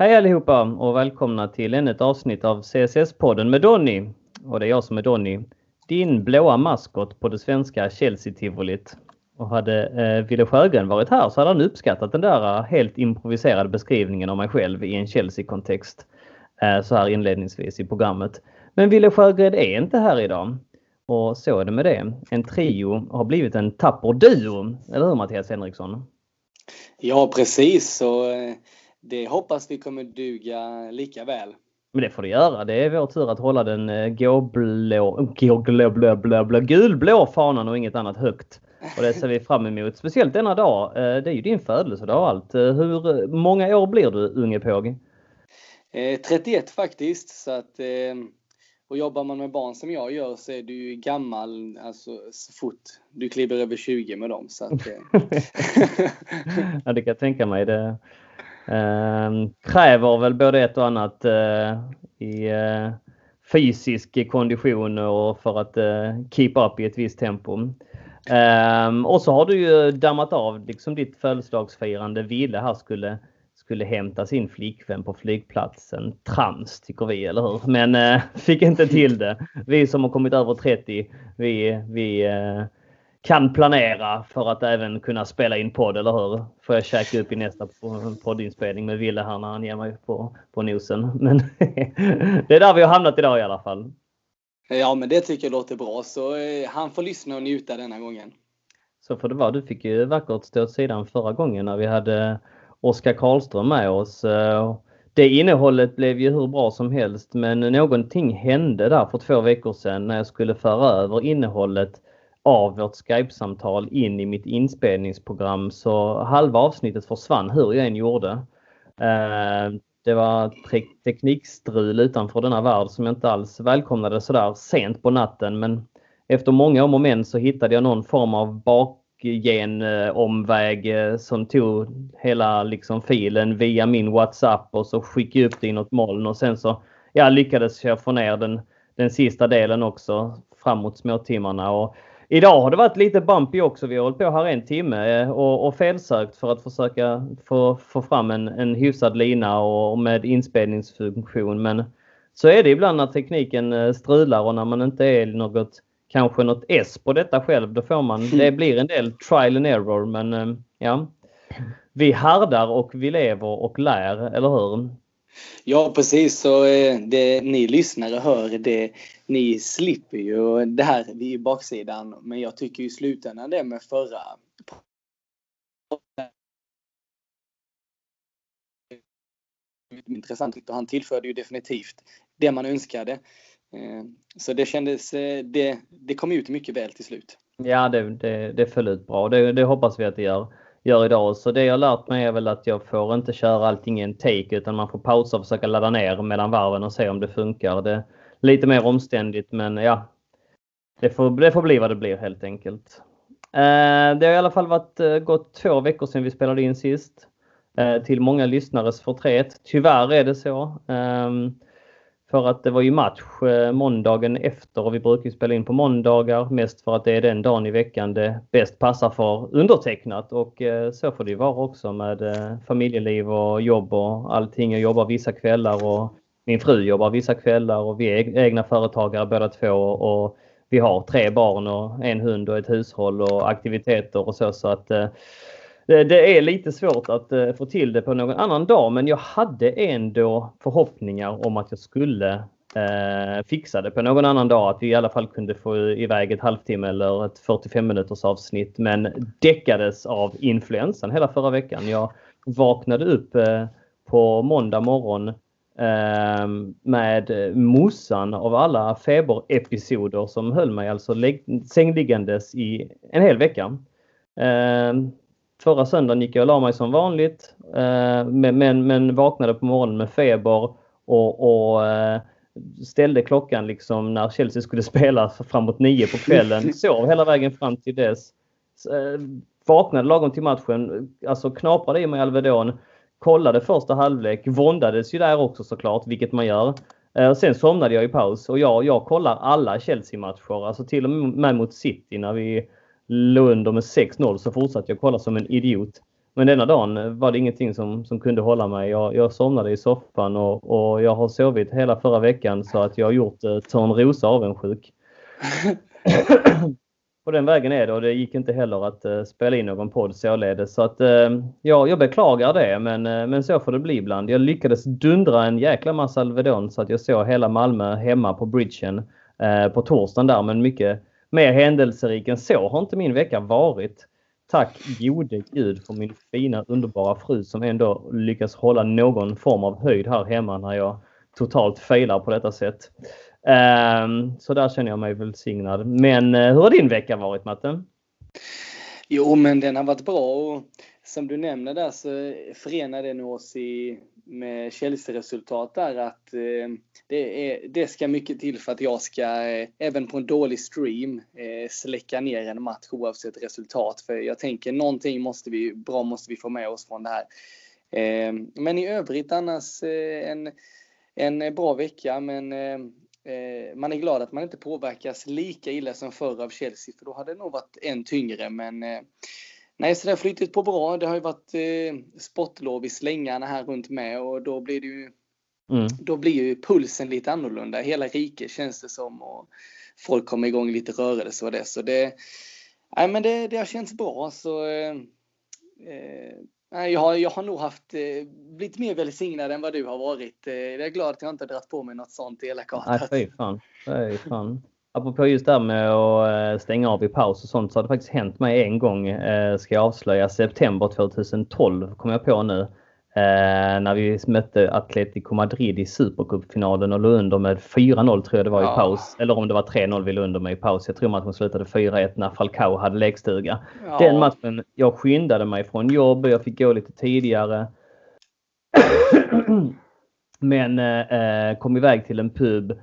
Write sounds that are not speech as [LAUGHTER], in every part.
Hej allihopa och välkomna till ännu ett avsnitt av CSS-podden med Donny. Och det är jag som är Donny. Din blåa maskot på det svenska Chelsea-tivolit. Och hade eh, Wille Sjögren varit här så hade han uppskattat den där eh, helt improviserade beskrivningen av mig själv i en Chelsea-kontext. Eh, så här inledningsvis i programmet. Men Wille Sjögren är inte här idag. Och så är det med det. En trio har blivit en tapper duo. Eller hur Mattias Henriksson? Ja precis. Så eh, det hoppas vi kommer duga lika väl. Men det får det göra. Det är vår tur att hålla den eh, gåblå, gåblå, blå, blå, gulblå fanan och inget annat högt. Och det ser vi fram emot. Speciellt denna dag. Eh, det är ju din födelsedag och allt. Hur många år blir du unge påg? 31 faktiskt. Så att och jobbar man med barn som jag gör så är du gammal alltså, så fort du kliver över 20 med dem. Så att, eh. [LAUGHS] ja, det kan jag tänka mig. Det eh, Ehm, kräver väl både ett och annat eh, i eh, fysisk kondition och för att eh, keep up i ett visst tempo. Ehm, och så har du ju dammat av liksom ditt födelsedagsfirande. Ville här skulle skulle hämta sin flickvän på flygplatsen. Trams tycker vi, eller hur? Men äh, fick inte till det. Vi som har kommit över 30, vi, vi äh, kan planera för att även kunna spela in podd, eller hur? Får jag käka upp i nästa poddinspelning med Ville här när han ger mig på, på nosen. Men [LAUGHS] det är där vi har hamnat idag i alla fall. Ja, men det tycker jag låter bra. Så eh, han får lyssna och njuta denna gången. Så får det vara. Du fick ju vackert stå åt sidan förra gången när vi hade Oskar Karlström med oss. Eh, det innehållet blev ju hur bra som helst men någonting hände där för två veckor sedan när jag skulle föra över innehållet av vårt Skype-samtal in i mitt inspelningsprogram så halva avsnittet försvann hur jag än gjorde. Eh, det var teknikstrul utanför denna värld som jag inte alls välkomnade sådär sent på natten men efter många om och men så hittade jag någon form av bakgenomväg eh, som tog hela liksom filen via min WhatsApp och så skickade jag upp det i något moln och sen så ja, lyckades jag få ner den, den sista delen också framåt småtimmarna. Och idag har det varit lite bumpy också. Vi har hållit på här en timme eh, och, och felsökt för att försöka få, få fram en, en hyfsad lina och, och med inspelningsfunktion. Men så är det ibland när tekniken eh, strular och när man inte är något kanske något S på detta själv. Då får man, det blir en del trial and error men eh, ja. Vi härdar och vi lever och lär, eller hur? Ja precis, så eh, det ni lyssnare hör det, ni slipper ju det här vid baksidan. Men jag tycker i slutändan det med förra intressant och han tillförde ju definitivt det man önskade. Eh, så det kändes, eh, det, det kom ut mycket väl till slut. Ja, det, det, det föll ut bra. Det, det hoppas vi att det gör, gör idag. Så det jag lärt mig är väl att jag får inte köra allting i en take utan man får pausa och försöka ladda ner mellan varven och se om det funkar. Det är lite mer omständigt men ja, det får, det får bli vad det blir helt enkelt. Eh, det har i alla fall varit eh, gått två veckor sedan vi spelade in sist. Eh, till många lyssnares förtret. Tyvärr är det så. Ehm, för att det var ju match eh, måndagen efter och vi brukar spela in på måndagar mest för att det är den dagen i veckan det bäst passar för undertecknat och eh, så får det ju vara också med eh, familjeliv och jobb och allting. Jag jobbar vissa kvällar och min fru jobbar vissa kvällar och vi är egna företagare båda två och vi har tre barn och en hund och ett hushåll och aktiviteter och så så att Eh, det är lite svårt att eh, få till det på någon annan dag men jag hade ändå förhoppningar om att jag skulle eh, fixa det på någon annan dag. Att vi i alla fall kunde få iväg ett halvtimme eller ett 45 minuters avsnitt men däckades av influensan hela förra veckan. Jag vaknade upp eh, på måndag morgon ehm, med mossan av alla feberepisoder som höll mig alltså sängliggandes i en hel vecka. Ehm, Förra söndagen gick jag och la mig som vanligt eh, men, men, vaknade på morgonen med feber och, och eh, ställde klockan liksom när Chelsea skulle [LAUGHS] spela framåt nio på kvällen. Sov hela vägen fram till dess. Eh, vaknade lagom till matchen, alltså knaprade i mig Alvedon. Kollade första halvlek, våndades ju där också såklart, vilket man gör. Sen somnade jag i paus och jag, jag kollar alla Chelsea-matcher, alltså till och med mot City när vi låg under med 6-0 så fortsatte jag kolla som en idiot. Men denna dagen var det ingenting som, som kunde hålla mig. Jag, jag somnade i soffan och, och jag har sovit hela förra veckan så att jag har gjort eh, Törnrosa avundsjuk. [CLEARS THROAT] på den vägen är det och det gick inte heller att eh, spela in någon podd således. Så att, eh, ja, jag beklagar det men, eh, men så får det bli ibland. Jag lyckades dundra en jäkla massa Alvedon så att jag såg hela Malmö hemma på bridgen eh, på torsdagen där men mycket mer händelserik än så har inte min vecka varit. Tack gode gud för min fina underbara fru som ändå lyckas hålla någon form av höjd här hemma när jag totalt failar på detta sätt. Ehm, så där känner jag mig välsignad. Men eh, hur har din vecka varit Matte? Jo, men den har varit bra och som du nämner där så förenar det oss i, med Chelsea-resultat där att eh, det, är, det ska mycket till för att jag ska, eh, även på en dålig stream, eh, släcka ner en match oavsett resultat. För jag tänker någonting måste vi, bra måste vi få med oss från det här. Eh, men i övrigt annars eh, en, en bra vecka men eh, eh, man är glad att man inte påverkas lika illa som förr av Chelsea, för då hade det nog varit än tyngre. Men eh, nej, så det har flyttit på bra. Det har ju varit eh, sportlov i slängarna här runt med och då blir det ju mm. Då blir ju pulsen lite annorlunda. Hela riket känns det som och folk kommer igång lite rörelse och det. Så det, nej, men det, det har känts bra. Så, eh, eh jag har, jag har nog haft, eh, blivit mer välsignad än vad du har varit. Eh, jag är glad att jag inte dragit på mig något sånt elakartat. Nej, fy fan. Fy fan. Apropå just det här med att eh, stänga av i paus och sånt så har det faktiskt hänt mig en gång, eh, ska jag avslöja, september 2012 kom jag på nu. Eh, när vi mötte Atletico Madrid i Supercupfinalen och låg under med 4-0 tror jag det var ja. i paus. Eller om det var 3-0 vi låg under med i paus. Jag tror matchen slutade 4-1 när Falcao hade lekstuga. Ja. Den matchen, jag skyndade mig från jobb, jag fick gå lite tidigare. [CLEARS THROAT] Men eh, kom iväg till en pub Eh,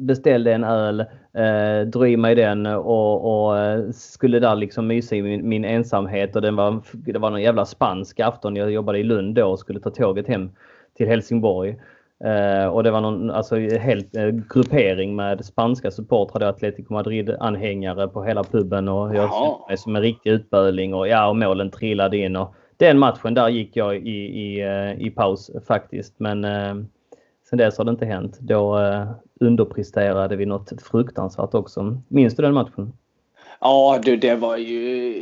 beställde en öl, eh, drog i mig den och, och, eh, skulle där liksom mysa i min, min, ensamhet och den var, det var någon jävla spansk afton. Jag jobbade i Lund då och skulle ta tåget hem till Helsingborg. Och det var någon alltså, helt gruppering med spanska supportrar, Atletico Madrid-anhängare på hela puben och jag kände mig som en riktig utböling och ja, och målen trillade in. Och den matchen, där gick jag i, i, i paus faktiskt. Men Sen dess har det inte hänt. Då eh, underpresterade vi något fruktansvärt också. Minns du den matchen? Ja, du, det var ju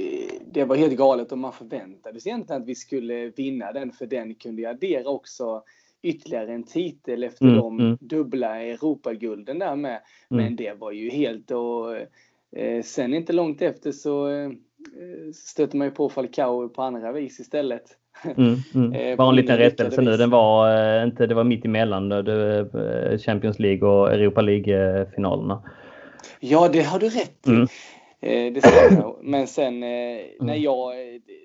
det var helt galet och man förväntade sig egentligen att vi skulle vinna den för den kunde ju addera också ytterligare en titel efter mm, de mm. dubbla Europagulden där med. Mm. Men det var ju helt och eh, sen inte långt efter så eh, stötte man ju på Falcao på andra vis istället. Mm, mm. [LAUGHS] Eh, Bara en liten rättelse nu. Den var eh, inte, det var mitt emellan eh, Champions League och Europa League-finalerna. Ja, det har du rätt i. Mm. Det. [COUGHS] Men sen när mm. jag,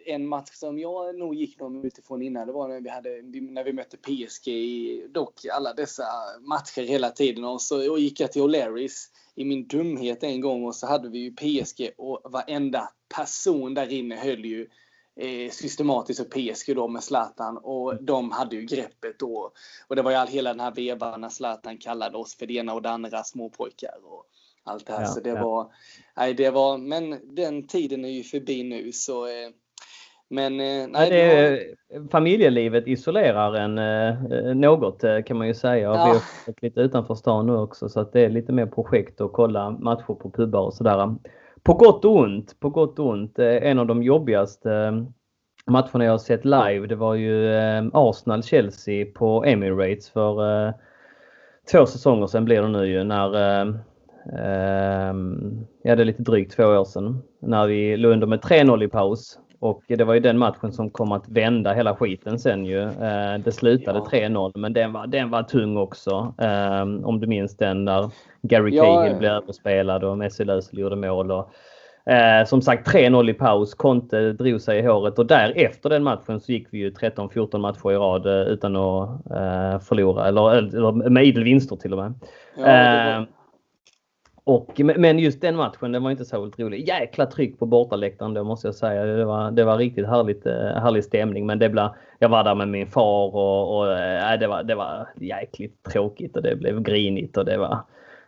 en match som jag nog gick någon utifrån innan, det var när vi, hade, när vi mötte PSG, dock alla dessa matcher hela tiden. Och så och gick jag till O'Larrys i min dumhet en gång och så hade vi ju PSG och varenda person där inne höll ju systematiskt för PSG då med Zlatan och mm. de hade ju greppet då. Och det var ju all, hela den här vevan när Zlatan kallade oss för det ena och det andra småpojkar och allt det här. Ja, så det ja. var, nej det var, men den tiden är ju förbi nu så eh, men eh, nej, det, var... Familjelivet isolerar en eh, något eh, kan man ju säga. Och ja. Vi har lite utanför stan nu också så att det är lite mer projekt att kolla matcher på pubbar och sådär på gott och ont. På gott och ont. Eh, en av de jobbigaste eh, matcherna jag har sett live det var ju eh, Arsenal-Chelsea på Emirates för två säsonger sedan blir det nu ju när Ja, det är lite drygt två år sedan. När vi låg under med 3-0 i paus. Och det var ju den matchen som kom att vända hela skiten sen ju. Det slutade ja. 3-0 men den var, den var tung också. Om du minns den där Gary ja, Cahill blev överspelad och Messi Özil gjorde mål. Och, eh, som sagt 3-0 i paus. Conte drog sig i håret och därefter den matchen så gick vi ju 13-14 matcher i rad eh, utan att eh, förlora. Eller, eller med idel vinster till och med. Ja, eh, och, men just den matchen, den var inte särskilt rolig. Jäkla tryck på bortaläktaren då måste jag säga. Det var, det var riktigt härligt, eh, härlig stämning. Men det blev, jag var där med min far och, och äh, det, var, det var jäkligt tråkigt och det blev grinigt och det var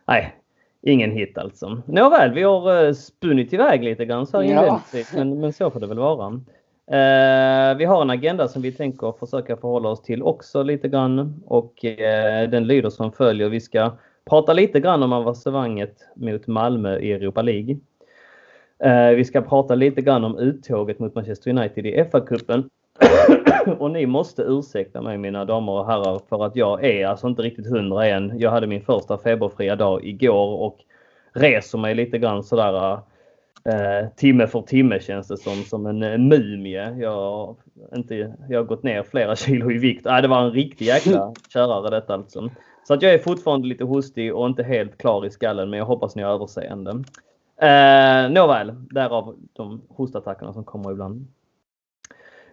nej, ingen hit alltså. Nåväl, vi har uh, spunnit iväg lite grann så här ja. men, men så får det väl vara. Eh, vi har en agenda som vi tänker försöka förhålla oss till också lite grann och eh, den lyder som följer. Vi ska prata lite grann om avancemanget mot Malmö i Europa League. Eh, vi ska prata lite grann om uttåget mot Manchester United i FA-cupen. [CLEARS THROAT] och ni måste ursäkta mig mina damer och herrar för att jag är alltså inte riktigt hundra än. Jag hade min första feberfria dag igår och reser mig lite grann sådär eh, timme för timme känns det som, som en mumie. Jag, inte, jag har gått ner flera [LAUGHS] kilo i vikt. Äh, det var en riktig jäkla [CLEARS THROAT] körare detta alltså. Så att jag är fortfarande lite hostig och inte helt klar i skallen men jag hoppas ni har överseende. Eh, Nåväl, därav de hostattackerna som kommer ibland.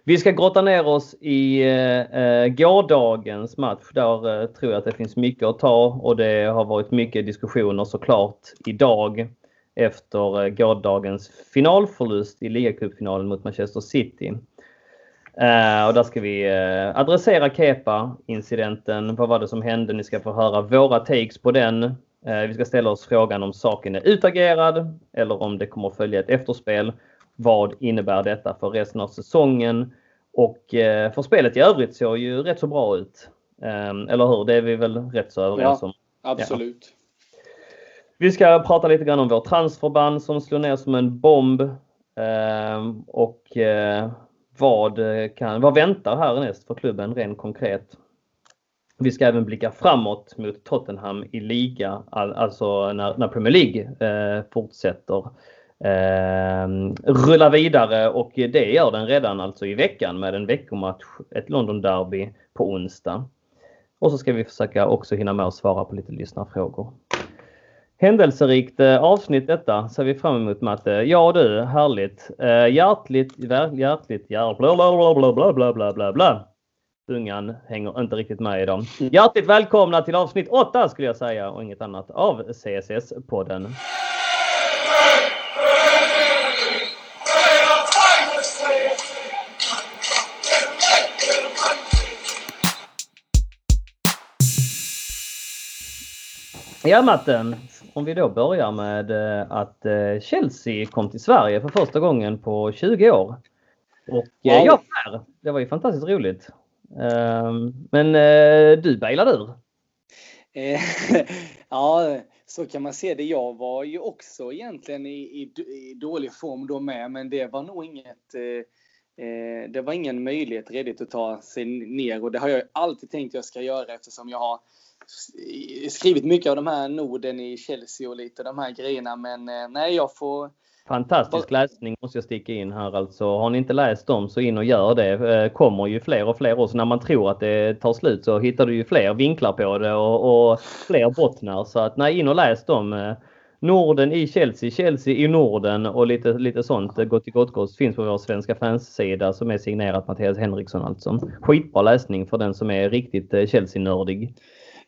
Vi ska grotta ner oss i eh, eh gårdagens match. Där eh, tror jag att det finns mycket att ta och det har varit mycket diskussioner såklart idag efter eh, gårdagens finalförlust i ligacupfinalen mot Manchester City. Uh, och där ska vi uh, adressera Kepa-incidenten. Vad var det som hände? Ni ska få höra våra takes på den. Uh, vi ska ställa oss frågan om saken är utagerad eller om det kommer att följa ett efterspel. Vad innebär detta för resten av säsongen? Och för spelet i övrigt såg ju rätt så bra ut. Eller hur? Det är vi väl rätt så överens om? Ja, absolut. Ja. Vi ska prata lite grann om vår transferband som slår ner som en bomb. Och vad, eh, kan, vad väntar härnäst för klubben rent konkret? Vi ska även blicka framåt mot Tottenham i liga, alltså när, när Premier League eh, fortsätter eh, rulla vidare och det gör den redan alltså i veckan med en veckomatch, ett London Derby på onsdag. Och så ska vi försöka också hinna med att svara på lite lyssnarfrågor. Händelserikt eh, avsnitt detta ser vi fram emot Matte. Ja du, härligt. Hjärtligt, hjärtligt, hjärtligt, bla bla bla bla bla bla bla bla. Ungan hänger inte riktigt med idag. Mm. Hjärtligt välkomna till avsnitt 8 skulle jag säga och inget annat av CSS-podden. Ja Matten, om vi då börjar med eh, att eh, Chelsea kom till Sverige för första gången på 20 år. Och eh, wow. jag var där. Det var ju fantastiskt roligt. Ehm, men du bailade ur. [LAUGHS] ja, så kan man se det. Jag var ju också egentligen i, i, i dålig form då med, men det var nog inget det var ingen möjlighet redigt att ta sig ner och det har jag alltid tänkt jag ska göra eftersom jag har skrivit mycket av de här Norden i Chelsea och lite de här grejerna. Men eh, nej, jag får... Fantastisk läsning måste jag sticka in här alltså. Har ni inte läst dem så in och gör det. Eh, kommer ju fler och fler och så när man tror att det tar slut så hittar du ju fler vinklar på det och, och fler bottnar. Så att nej, in och läs dem. Eh, Norden i Chelsea, Chelsea i Norden och lite, lite sånt. Gott i gott gott finns på vår svenska fanssida som är signerat Mattias Henriksson alltså. Skitbra läsning för den som är riktigt Chelsea-nördig.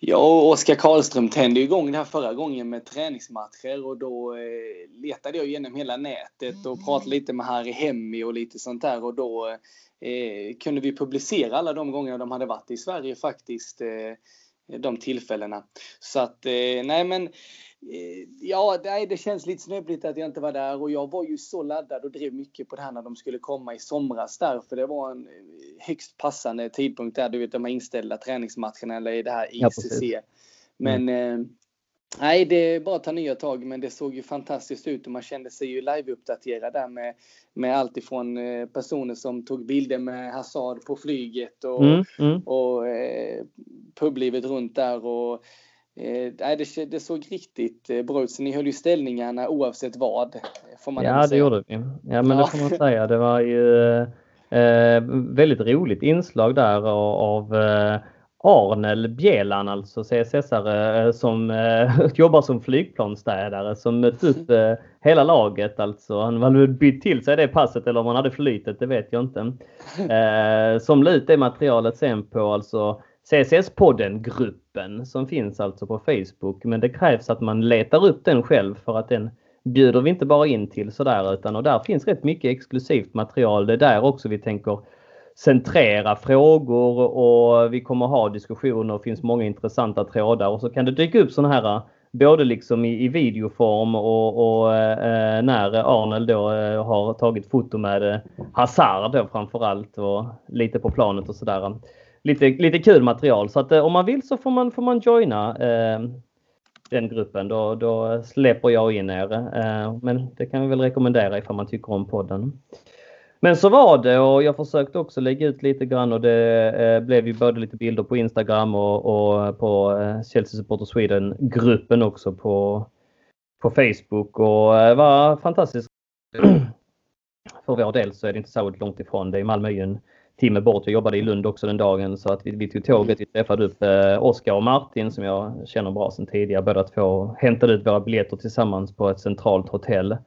Ja, och Oskar Karlström tände igång det här förra gången med träningsmatcher och då eh, letade jag igenom hela nätet och pratade lite med Harry Hemmi och lite sånt där och då eh, kunde vi publicera alla de gånger de hade varit i Sverige faktiskt, eh, de tillfällena. Så att, eh, nej men ja, det känns lite snöpligt att jag inte var där och jag var ju så laddad och drev mycket på det här när de skulle komma i somras där för det var en eh, högst passande tidpunkt där, du vet de här inställda träningsmatcherna eller i det här ICC. Ja, men mm. eh, nej, det är bara att ta nya tag men det såg ju fantastiskt ut och man kände sig ju live-uppdaterad där med, med allt ifrån eh, personer som tog bilder med Hazard på flyget och, mm, mm. och eh, publivet runt där och Eh, det, det såg riktigt eh, bra ut, så ni höll ju ställningarna oavsett vad. Får man ja, det gjorde vi. Ja, men ja. det får man säga. Det var ju eh, väldigt roligt inslag där av eh, Arnel Bjelan, alltså CSS-are eh, som eh, [LAUGHS] jobbar som flygplansstädare som mött upp eh, hela laget. Alltså. Han hade bytt till sig det passet eller om han hade flytet, det vet jag inte. [LAUGHS] Eh, som la ut det materialet sen på alltså CSS-podden-gruppen som finns alltså på Facebook. Men det krävs att man letar upp den själv för att den bjuder vi inte bara in till sådär utan och där finns rätt mycket exklusivt material. Det är där också vi tänker centrera frågor och vi kommer ha diskussioner Det finns många intressanta trådar och så kan det dyka upp sådana här både liksom i, i videoform och, och eh, när Arnel då eh, har tagit foto med eh, Hazard då framförallt och lite på planet och sådär. Lite, lite kul material så att eh, om man vill så får man, får man joina eh, den gruppen. Då, då släpper jag in er. Eh, men det kan vi väl rekommendera ifall man tycker om podden. Men så var det och jag försökte också lägga ut lite grann och det eh, blev ju både lite bilder på Instagram och, och eh, på eh, Chelsea Supporter Sweden-gruppen också på, på Facebook och det var fantastiskt. [CLEARS THROAT] För vår del så är det inte så långt ifrån. Det är Malmö är ju en timme bort. Jag jobbade i Lund också den dagen så att vi, vi tog tåget. Vi träffade upp eh, Oskar och Martin som jag känner bra sedan tidigare. Båda två hämtade ut våra biljetter tillsammans på ett centralt hotell.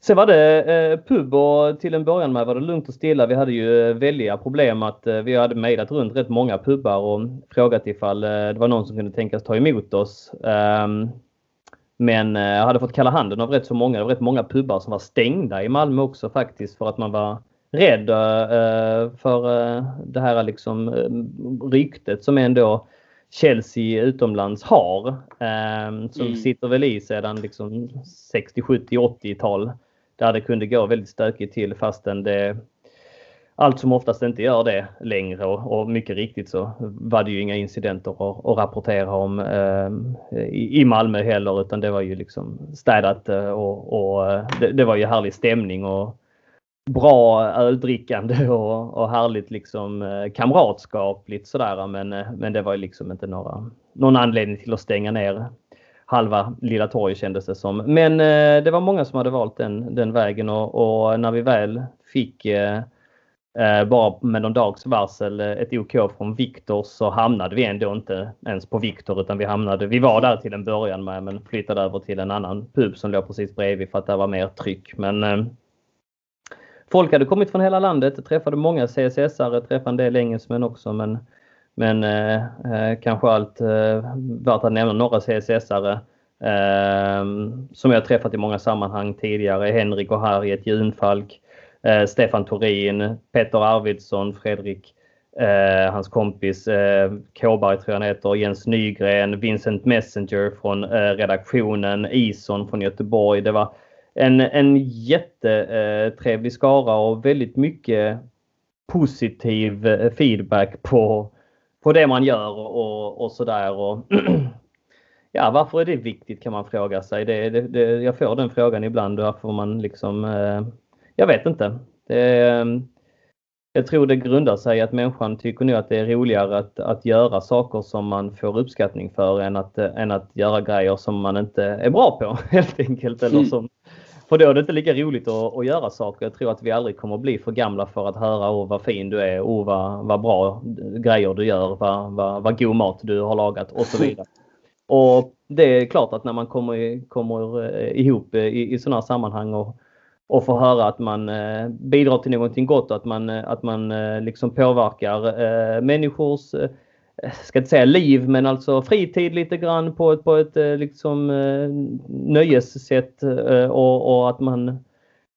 Sen var det eh, pub och till en början med var det lugnt och stilla. Vi hade ju eh, väldiga problem att eh, vi hade mejlat runt rätt många pubbar och frågat ifall eh, det var någon som kunde tänkas ta emot oss. Um, men eh, jag hade fått kalla handen av rätt så många. Det var rätt många pubbar som var stängda i Malmö också faktiskt för att man var rädd uh, för uh, det här liksom ryktet som ändå Chelsea utomlands har. Um, som mm. sitter väl i sedan liksom 60, 70, 80-tal där det kunde gå väldigt stökigt till fastän det allt som oftast inte gör det längre och, och mycket riktigt så var det ju inga incidenter att, att rapportera om eh, i, i Malmö heller utan det var ju liksom städat eh, och, och eh, det, det, var ju härlig stämning och bra öldrickande [LAUGHS] och, och härligt liksom eh, kamratskapligt sådär men, eh, men det var ju liksom inte några, någon anledning till att stänga ner halva Lilla torg kändes det som. Men eh, det var många som hade valt den, den vägen och, och när vi väl fick eh, eh bara med någon dags varsel eh, ett OK från Viktor så hamnade vi ändå inte ens på Viktor utan vi hamnade, vi var där till en början med men flyttade över till en annan pub som låg precis bredvid för att det var mer tryck. Men eh, Folk hade kommit från hela landet, träffade många CSS-are, träffade en del engelsmän också men men eh, eh kanske allt eh, värt att nämna några CSS-are eh, som jag träffat i många sammanhang tidigare. Henrik och Harriet Junfalk, eh, Stefan Torin, Petter Arvidsson, Fredrik eh, hans kompis eh, Kåberg tror jag han heter, Jens Nygren, Vincent Messenger från eh, redaktionen, Ison från Göteborg. Det var en, en jättetrevlig skara och väldigt mycket positiv feedback på på det man gör och, och sådär. [CLEARS THROAT] ja, varför är det viktigt kan man fråga sig. Det, det, det, jag får den frågan ibland varför man liksom, eh, jag vet inte. Det, jag tror det grundar sig i att människan tycker nog att det är roligare att, att göra saker som man får uppskattning för än att, än att göra grejer som man inte är bra på [LAUGHS] helt enkelt. Eller mm. som, för då är det inte lika roligt att, att, göra saker. Jag tror att vi aldrig kommer att bli för gamla för att höra åh vad fin du är, åh vad, vad bra grejer du gör, vad, vad, vad god mat du har lagat och så vidare. [LAUGHS] Och det är klart att när man kommer, kommer eh, ihop i, i sådana här sammanhang och, och får höra att man eh, bidrar till någonting gott och att man, eh, att man liksom påverkar människors Eh, ska inte säga liv, men alltså fritid lite grann på ett, på ett eh, liksom eh, nöjessätt och, och att man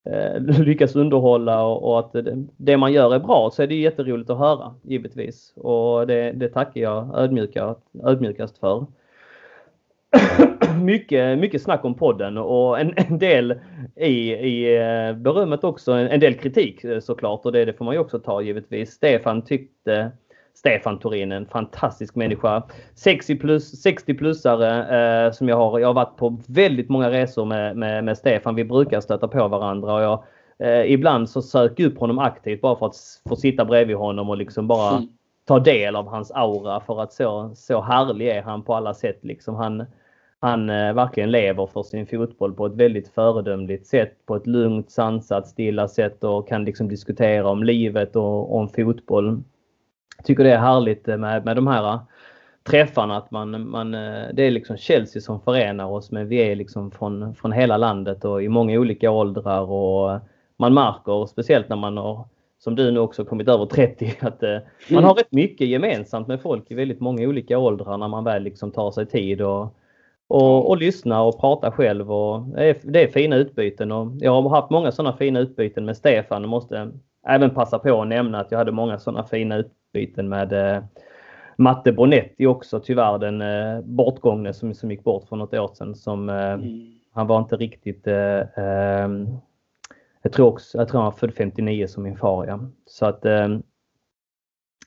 [LAUGHS] lyckas underhålla och, och, att det man gör är bra så är det jätteroligt att höra givetvis. Och det, det tackar jag ödmjukast, ödmjukast för. [CLEARS THROAT] mycket, mycket snack om podden och en, [LAUGHS] en del i, i berömmet också, en, en del kritik såklart och det, det får man ju också ta givetvis. Stefan tyckte Stefan Torin, en fantastisk människa. 60 plus, 60 plusare eh, som jag har. Jag har varit på väldigt många resor med, med, med Stefan. Vi brukar stöta på varandra och jag eh, ibland så söker jag upp honom aktivt bara för att få sitta bredvid honom och liksom bara mm. ta del av hans aura för att så, så härlig är han på alla sätt. Liksom han, han eh, verkligen lever för sin fotboll på ett väldigt föredömligt sätt. På ett lugnt, sansat, stilla sätt och kan liksom diskutera om livet och om fotboll tycker det är härligt med, med de här träffarna att man, man, eh, det är liksom Chelsea som förenar oss men vi är liksom från, från hela landet och i många olika åldrar och man märker speciellt när man har som du nu också kommit över 30 [LAUGHS] att man mm. har rätt mycket gemensamt med folk i väldigt många olika åldrar när man väl liksom tar sig tid och, och, och lyssna och prata själv och det är, det är fina utbyten och jag har haft många sådana fina utbyten med Stefan och måste även passa på att nämna att jag hade många sådana fina utbyten med, eh, Matte Bonetti också tyvärr den eh, bortgångne som, som gick bort för något år sedan. Som, eh, mm. Han var inte riktigt eh, eh, jag tror, också, jag tror han var född 59 som min far. Ja. Så att, eh,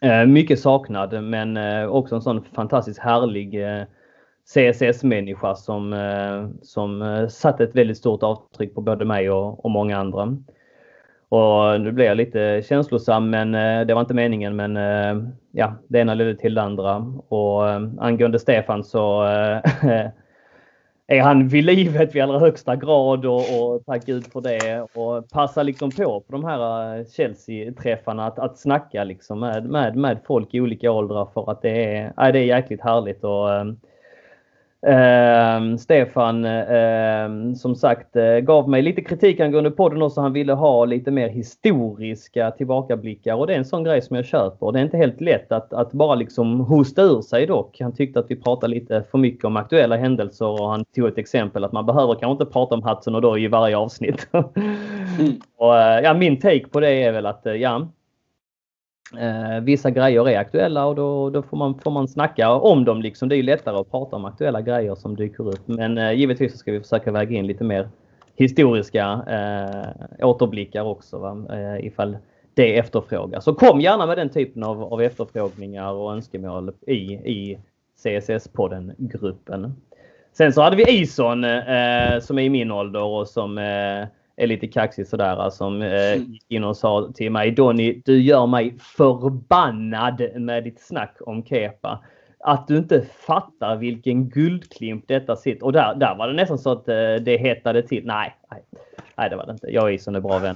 eh mycket saknad men också en sån fantastiskt härlig CSS-människa som, som satte ett väldigt stort avtryck på både mig och, och många andra. Och nu blir jag lite känslosam men eh, det var inte meningen men eh, ja, det ena ledde till det andra. Och eh, angående Stefan så [LAUGHS] är han vid livet i allra högsta grad och, och tack gud för det. Och passa liksom på på de här Chelsea-träffarna att, att snacka liksom med, med, med folk i olika åldrar för att det är, äh, det är jäkligt härligt. Och, Uh, Stefan, uh, som sagt, uh, gav mig lite kritik angående podden också. Han ville ha lite mer historiska tillbakablickar och det är en sån grej som jag köper. Det är inte helt lätt att, att bara liksom hosta ur sig dock. Han tyckte att vi pratade lite för mycket om aktuella händelser och han tog ett exempel att man behöver kanske inte prata om Hudson och då i varje avsnitt. [LAUGHS] mm. och, ja, min take på det är väl att ja, Eh, vissa grejer är aktuella och då, då, får, man, får man snacka om dem. Liksom. Det är lättare att prata om aktuella grejer som dyker upp. Men eh, givetvis så ska vi försöka väga in lite mer historiska eh, återblickar också va? Eh, ifall det efterfrågas. Så kom gärna med den typen av, av efterfrågningar och önskemål i, i CSS-podden-gruppen. Sen så hade vi Ison eh, som är i min ålder och som eh, är lite kaxig sådär som eh, mm. gick in och sa till mig Donny, du gör mig förbannad med ditt snack om Kepa. Att du inte fattar vilken guldklimp detta sitter. Och där, där var det nästan så att eh, det hettade till. Nej, nej, nej, det var det inte. Jag är Ison är bra vän.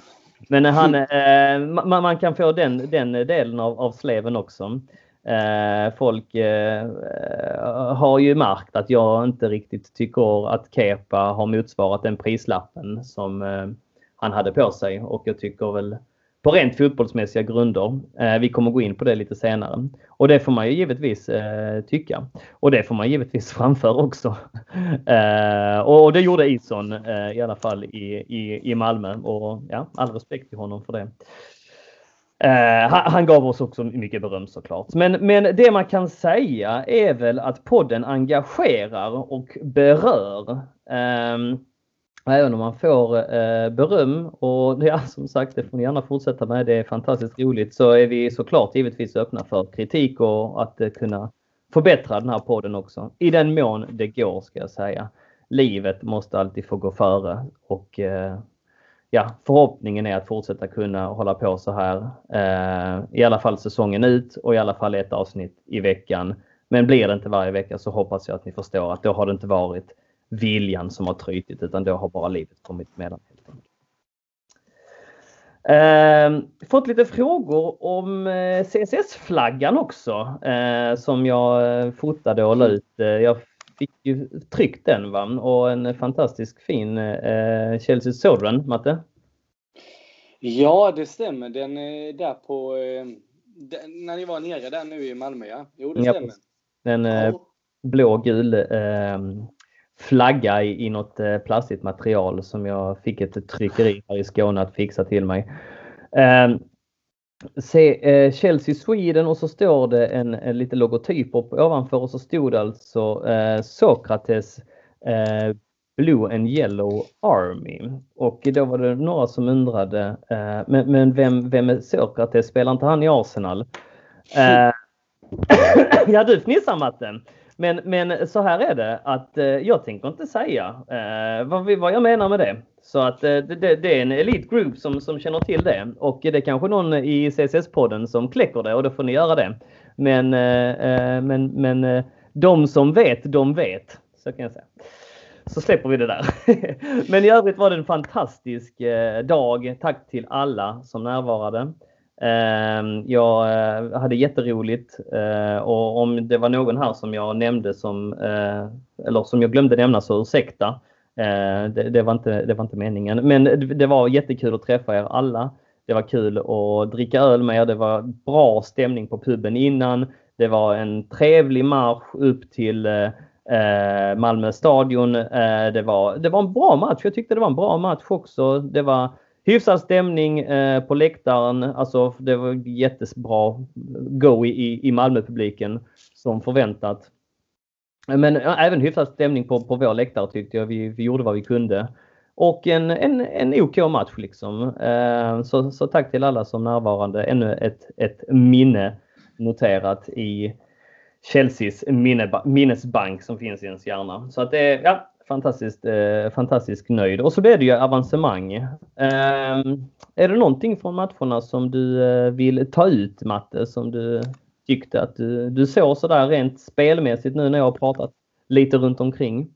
Men han, mm. eh, man, man, kan få den, den delen av, av sleven också. Eh, folk eh, eh, har ju märkt att jag inte riktigt tycker att Kepa har motsvarat den prislappen som eh, han hade på sig och jag tycker väl på rent fotbollsmässiga grunder. Eh, vi kommer gå in på det lite senare. Och det får man ju givetvis eh, tycka. Och det får man givetvis [LAUGHS] framföra också. och det gjorde Ison i alla fall i, i, i Malmö och ja, all respekt till honom för det. Eh, han, han, gav oss också mycket beröm såklart. Men, men det man kan säga är väl att podden engagerar och berör. Eh, även om man får eh, beröm och [LAUGHS] ja, som sagt det får ni gärna fortsätta med. Det är fantastiskt roligt så är vi såklart givetvis öppna för kritik och att eh, kunna förbättra den här podden också. I den mån det går ska jag säga. Livet måste alltid få gå före och eh, ja, förhoppningen är att fortsätta kunna hålla på så här. Eh, I alla fall säsongen ut och i alla fall ett avsnitt i veckan. Men blir det inte varje vecka så hoppas jag att ni förstår att då har det inte varit viljan som har trytit utan då har bara livet kommit emellan. Eh, fått lite frågor om eh, CSS-flaggan också eh, som jag eh, fotade och la ut. Eh, jag fick ju tryckt den va? och en fantastisk fin eh, Chelsea Sovereign, Matte. Ja, det stämmer. Den är där på... Eh, när ni var nere där nu i Malmö, ja. Jo, det stämmer. Den eh, ja. blå-gul eh, flagga i, i något eh, plastigt material som jag fick ett tryckeri här i Skåne att fixa till mig. Eh, se, eh, Chelsea Sweden och så står det en, en lite logotyp upp ovanför och så stod det alltså eh, Sokrates eh, Blue and Yellow Army. Och då var det några som undrade, eh, men, men vem, vem är Sokrates? Spelar inte han i Arsenal? Eh, [COUGHS] ja, du fnissar Matte. Men, men så här är det att eh, jag tänker inte säga eh, vad, vad jag menar med det. Så att eh, det, det, det, är en Elite Group som, som känner till det och det är kanske någon i CSS-podden som kläcker det och då får ni göra det. Men, eh, eh, men, men de som vet, de vet. Så kan jag säga. Så släpper vi det där. [LAUGHS] men i övrigt var det en fantastisk dag. Tack till alla som närvarade. Ehm, jag hade jätteroligt och om det var någon här som jag nämnde som, eller som jag glömde nämna så ursäkta. Eh, det, det, var inte, det var inte meningen. Men det var jättekul att träffa er alla. Det var kul att dricka öl med er. Det var bra stämning på puben innan. Det var en trevlig marsch upp till eh, eh Malmö stadion. Eh, det, var, det var en bra match. Jag tyckte det var en bra match också. Det var hyfsad stämning eh, på läktaren. Alltså det var jättebra go i, i Malmö-publiken som förväntat. Men även hyfsad stämning på, på vår läktare tyckte jag. Vi, vi gjorde vad vi kunde. Och en, en, en OK match liksom. Eh, så, så tack till alla som närvarande. Ännu ett, ett minne noterat i Chelseas minne, minnesbank som finns i ens hjärna. Så att det är ja, fantastiskt, eh, fantastiskt nöjd. Och så blev det ju avancemang. Eh, är det någonting från matcherna som du eh, vill ta ut Matte, som du tyckte att du, du såg sådär rent spelmässigt nu när jag har pratat lite runt omkring?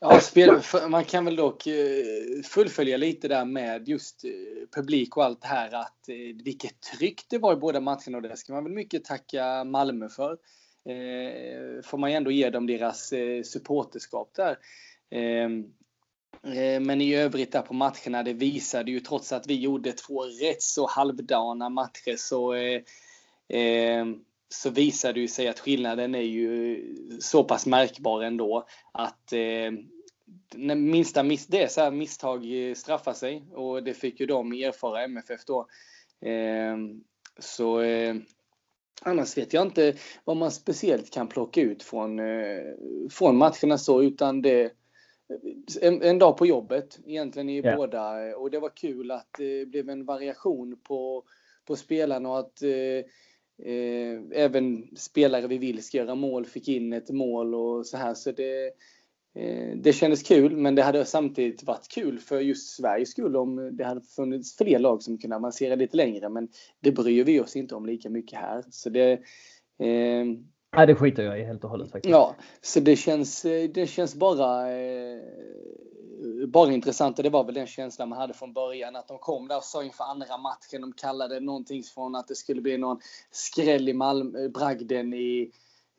Ja, spel, man kan väl dock eh, fullfölja lite där med just eh, publik och allt det här att eh, vilket tryck det var i båda matcherna och det ska man väl mycket tacka Malmö för. Får man ju ändå ge dem deras supporterskap där. Ehm, men i övrigt där på matcherna, det visade ju trots att vi gjorde två rätt så halvdana matcher så så visar det ju sig att skillnaden är ju så pass märkbar ändå att eh, minsta miss, det är så här, misstag straffar sig och det fick ju de erfara MFF då. Eh, så eh, annars vet jag inte vad man speciellt kan plocka ut från, eh, från matcherna så utan det en, en, dag på jobbet egentligen i yeah. båda och det var kul att det blev en variation på, på spelarna och att eh, Eh, även spelare vi vill ska göra mål fick in ett mål och så här. Så det, eh, det kändes kul, men det hade samtidigt varit kul för just Sveriges skull om det hade funnits fler lag som kunde avancera lite längre. Men det bryr vi oss inte om lika mycket här. Så det, eh, Nej, det skiter jag i helt och hållet faktiskt. Ja, så det känns, det känns bara eh, bara intressant det var väl den känslan man hade från början att de kom där och sa inför andra matchen, de kallade någonting från att det skulle bli någon skräll i Malmö, eh, bragden i,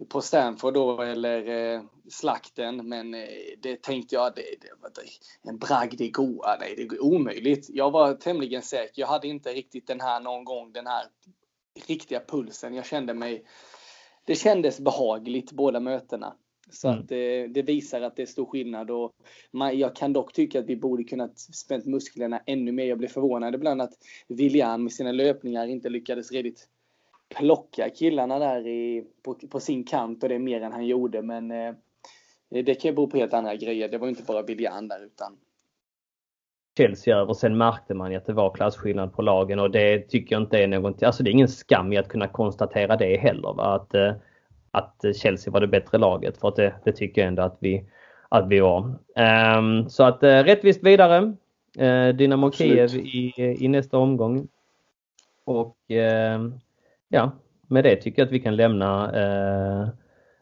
på Stanford då eller eh, slakten. Men eh, det tänkte jag, det, det, det, en bragd i Goa, nej det är omöjligt. Jag var tämligen säker. Jag hade inte riktigt den här någon gång, den här riktiga pulsen. Jag kände mig, det kändes behagligt båda mötena. Så att det, det, visar att det är stor skillnad och man, jag kan dock tycka att vi borde kunnat spänt musklerna ännu mer. Jag blev förvånad ibland att William med sina löpningar inte lyckades redigt plocka killarna där i, på, på, sin kant och det är mer än han gjorde. Men eh, det kan ju bero på helt andra grejer. Det var inte bara William där utan Chelsea över. Sen märkte man ju att det var klasskillnad på lagen och det tycker jag inte är någonting. Alltså det är ingen skam i att kunna konstatera det heller. Va? Att, eh, att Chelsea var det bättre laget. För att det, det tycker jag ändå att vi, att vi var. Um, så att uh, rättvist vidare. Uh, Dynamo Kiev i, i nästa omgång. Och uh, ja, med det tycker jag att vi kan lämna uh,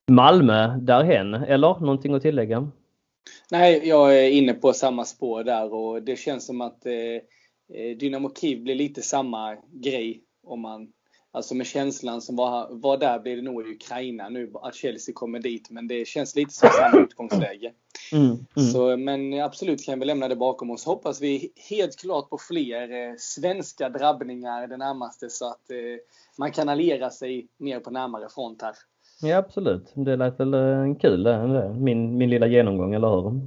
Malmö därhen. Eller någonting att tillägga? Nej, jag är inne på samma spår där och det känns som att Dynamo Kiev blir lite samma grej om man Alltså med känslan som var, var där blir det nog i Ukraina nu att Chelsea kommer dit. Men det känns lite som samma utgångsläge. Mm, mm. Så, men absolut kan vi lämna det bakom oss. Hoppas vi helt klart på fler eh, svenska drabbningar det närmaste så att eh, man kan alliera sig mer på närmare front här. Ja absolut. Det lät väl eh, kul eh, min, min lilla genomgång, eller hur?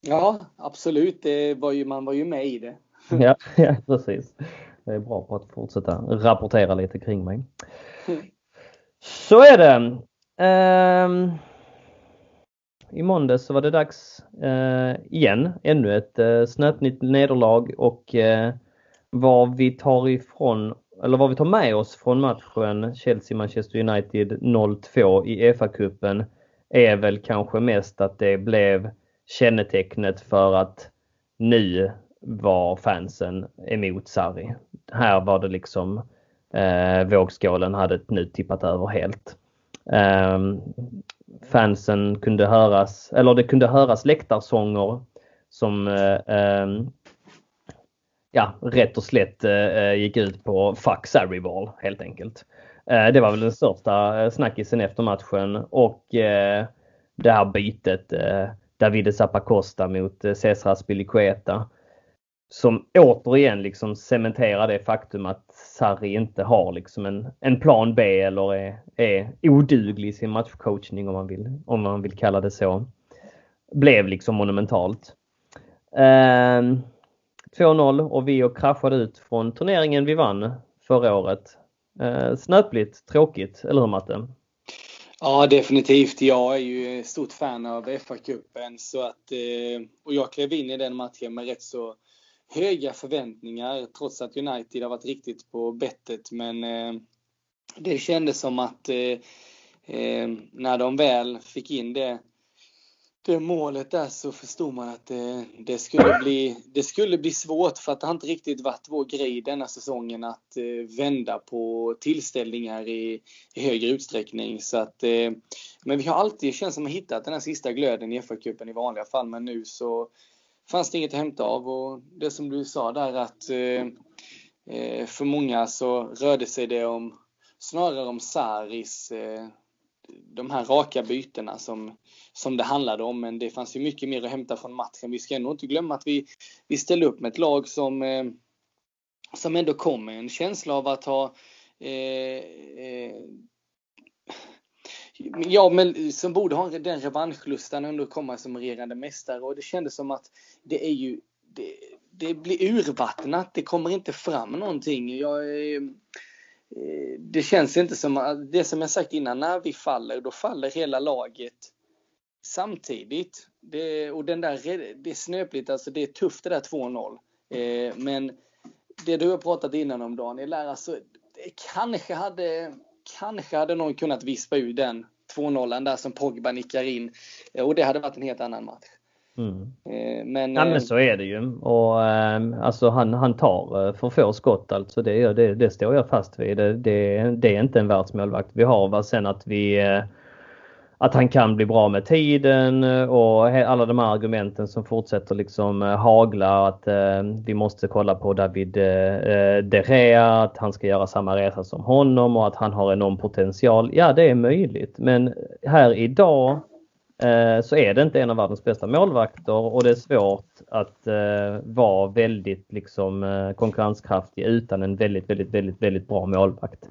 Ja absolut. Det var ju, man var ju med i det. ja, [LAUGHS] ja precis. Jag är bra på att fortsätta rapportera lite kring mig. Mm. Så är det. Um, I måndags så var det dags uh, igen, ännu ett uh, snöpligt nederlag och uh, vad vi tar ifrån eller vad vi tar med oss från matchen Chelsea-Manchester United 0-2 i FA-cupen är väl kanske mest att det blev kännetecknet för att nu var fansen emot Sarri. Här var det liksom eh, vågskålen hade nu tippat över helt. Eh, fansen kunde höras, eller det kunde höras läktarsånger som eh, ehm, ja, rätt och slätt eh, eh gick ut på Fuck Sarri-ball helt enkelt. Eh, det var väl den största eh, snackisen efter matchen och eh, det här bytet eh, Davide Zappacosta mot eh, Cesar Aspilicueta som återigen liksom cementerar det faktum att Sarri inte har liksom en, en plan B eller är, är oduglig i sin matchcoachning om man, vill, om man vill kalla det så. Blev liksom monumentalt. Eh, 2-0 och vi och kraschade ut från turneringen vi vann förra året. Eh, snöpligt, tråkigt, eller hur Matte? Ja, definitivt. Jag är ju stort fan av FA-cupen så att, eh, och jag klev in i den matchen med rätt så höga förväntningar trots att United har varit riktigt på bettet. Men eh, det kändes som att eh, eh, när de väl fick in det det målet där så förstod man att det, det, skulle bli, det skulle bli svårt för att det har inte riktigt varit vår grej denna säsongen att eh, vända på tillställningar i, i högre utsträckning. Så att, eh, men vi har alltid känns som att hittat den här sista glöden i FA-cupen i vanliga fall men nu så fanns det inget att hämta av och det som du sa där att eh, eh, för många så rörde sig det om snarare om Saris eh, de här raka bytena som, som det handlade om. Men det fanns ju mycket mer att hämta från matchen. Vi ska ändå inte glömma att vi, vi ställde upp med ett lag som, eh, som ändå kom med en känsla av att ha eh, eh, Ja, men som borde ha den revanschlustan under ändå komma som regerande mästare. Och det kändes som att det är ju det, det blir urvattnat. Det kommer inte fram någonting. Jag, eh, eh, det känns inte som, det som jag sagt innan, när vi faller, då faller hela laget samtidigt. Det, och den där, det är snöpligt, alltså det är tufft det där 2-0. Eh, men det du har pratat innan om Daniel, är alltså, det kanske hade, kanske hade någon kunnat vispa ur den 2-0 där som Pogba nickar in. Eh, och det hade varit en helt annan match. Mm. Eh, men, ja, men eh, så är det ju. Och, äh, alltså han, han tar för få skott alltså. Det, det, det står jag fast vid. Det, det, det är inte en världsmålvakt vi har. Va? Sen att vi att han kan bli bra med tiden eh, och alla de här argumenten som fortsätter liksom eh, hagla att eh, vi måste kolla på David eh, eh, De Rea, att han ska göra samma resa som honom och att han har enorm potential. Ja, det är möjligt, men här idag Eh, så är det inte en av världens bästa målvakter och det är svårt att eh, vara väldigt liksom, konkurrenskraftig utan en väldigt, väldigt, väldigt, väldigt bra målvakt.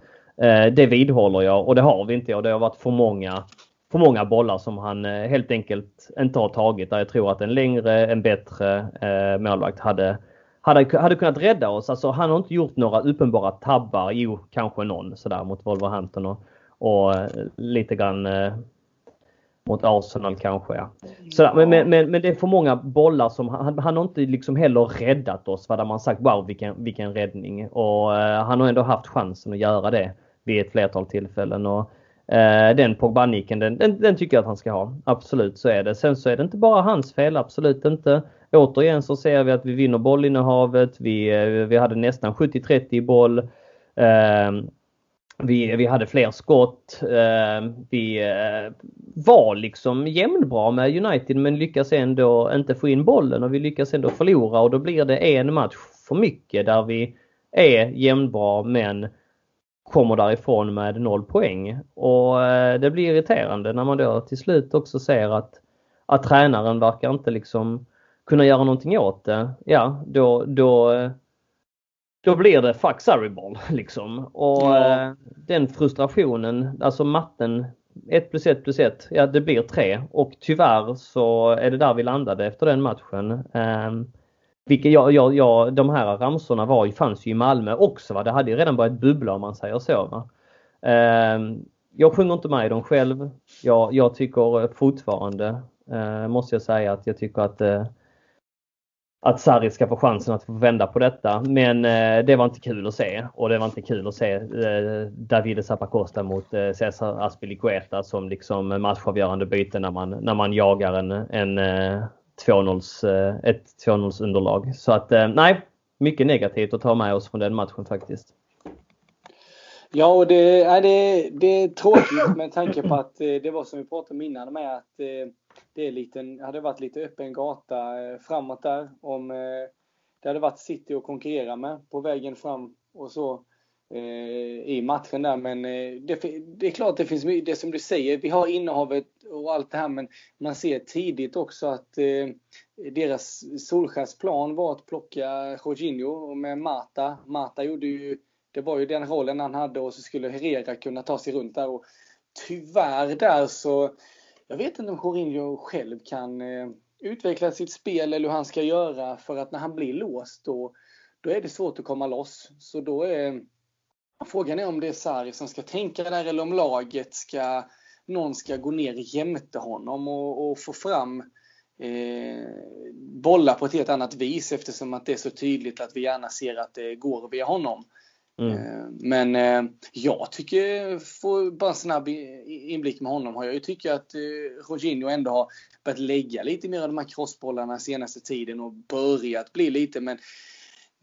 Det vidhåller jag och det har vi inte och det har varit för många, för många bollar som han eh, helt enkelt inte har tagit där jag tror att en längre, en bättre eh, målvakt hade hade, hade kunnat rädda oss. Alltså han har inte gjort några uppenbara tabbar. Jo, kanske någon sådär mot Wolverhampton och, och eh, lite grann mot Arsenal kanske. Ja. Sådär, men, men, men det är för många bollar som han, han har inte liksom heller räddat oss. Vad man sagt wow vilken, vilken räddning. Och eh, han har ändå haft chansen att göra det vid ett flertal tillfällen. Och, Eh, den Pogba-nicken den, den, den, tycker jag att han ska ha. Absolut så är det. Sen så är det inte bara hans fel, absolut inte. Återigen så ser vi att vi vinner bollinnehavet. Vi, eh, vi hade nästan 70-30 i boll. Ehm, vi, vi hade fler skott. Eh, vi eh, var liksom jämnbra med United men lyckas ändå inte få in bollen och vi lyckas ändå förlora och då blir det en match för mycket där vi är jämnbra men kommer därifrån med noll poäng. Och eh, det blir irriterande när man då till slut också ser att, att tränaren verkar inte liksom kunna göra någonting åt det. Ja, då, då då blir det fuck Surrey-boll [LAUGHS] liksom. Och ja. eh, den frustrationen, alltså matten 1 plus 1 plus 1, ja det blir 3 och tyvärr så är det där vi landade efter den matchen. Vilket jag, jag, jag, de här ramsorna var, fanns ju i Malmö också. Va? Det hade ju redan börjat bubbla om man säger så. Va? Eh, jag sjunger inte med i dem själv. Jag, jag tycker eh, fortfarande, eh, måste jag säga, att jag tycker att eh, att Sarri ska få chansen att få vända på detta. Men eh, det var inte kul att se och det var inte kul att se eh, Davide Zappacosta mot eh, Cesar Aspilicueta som liksom matchavgörande byte när man, när man jagar en, en eh, 2-0, eh, ett 2-0 underlag. Så att eh, nej, mycket negativt att ta med oss från den matchen faktiskt. Ja, och det, är, det, det är tråkigt med tanke på att eh, det var som vi pratade om innan med att det är lite, hade varit lite öppen gata framåt där. Om det hade varit City att konkurrera med på vägen fram och så Eh, i matchen där. Men eh, det, det, är klart det finns mycket, det som du säger, vi har innehavet och allt det här men man ser tidigt också att eh, deras Solskärsplan var att plocka Jorginho med Marta. Marta gjorde ju, det var ju den rollen han hade och så skulle Herrera kunna ta sig runt där. Och tyvärr där så jag vet inte om Jorginho själv kan eh, utveckla sitt spel eller hur han ska göra för att när han blir låst då, då är det svårt att komma loss. Så då är frågan är om det är Sarri som ska tänka där eller om laget ska någon ska gå ner jämte honom och, och få fram eh, bollar på ett helt annat vis eftersom att det är så tydligt att vi gärna ser att det går via honom. Mm. Eh, men eh, jag tycker, får bara en snabb inblick med honom, har jag ju tycker att eh, Jorginho ändå har börjat lägga lite mer av de här crossbollarna senaste tiden och börjat bli lite, men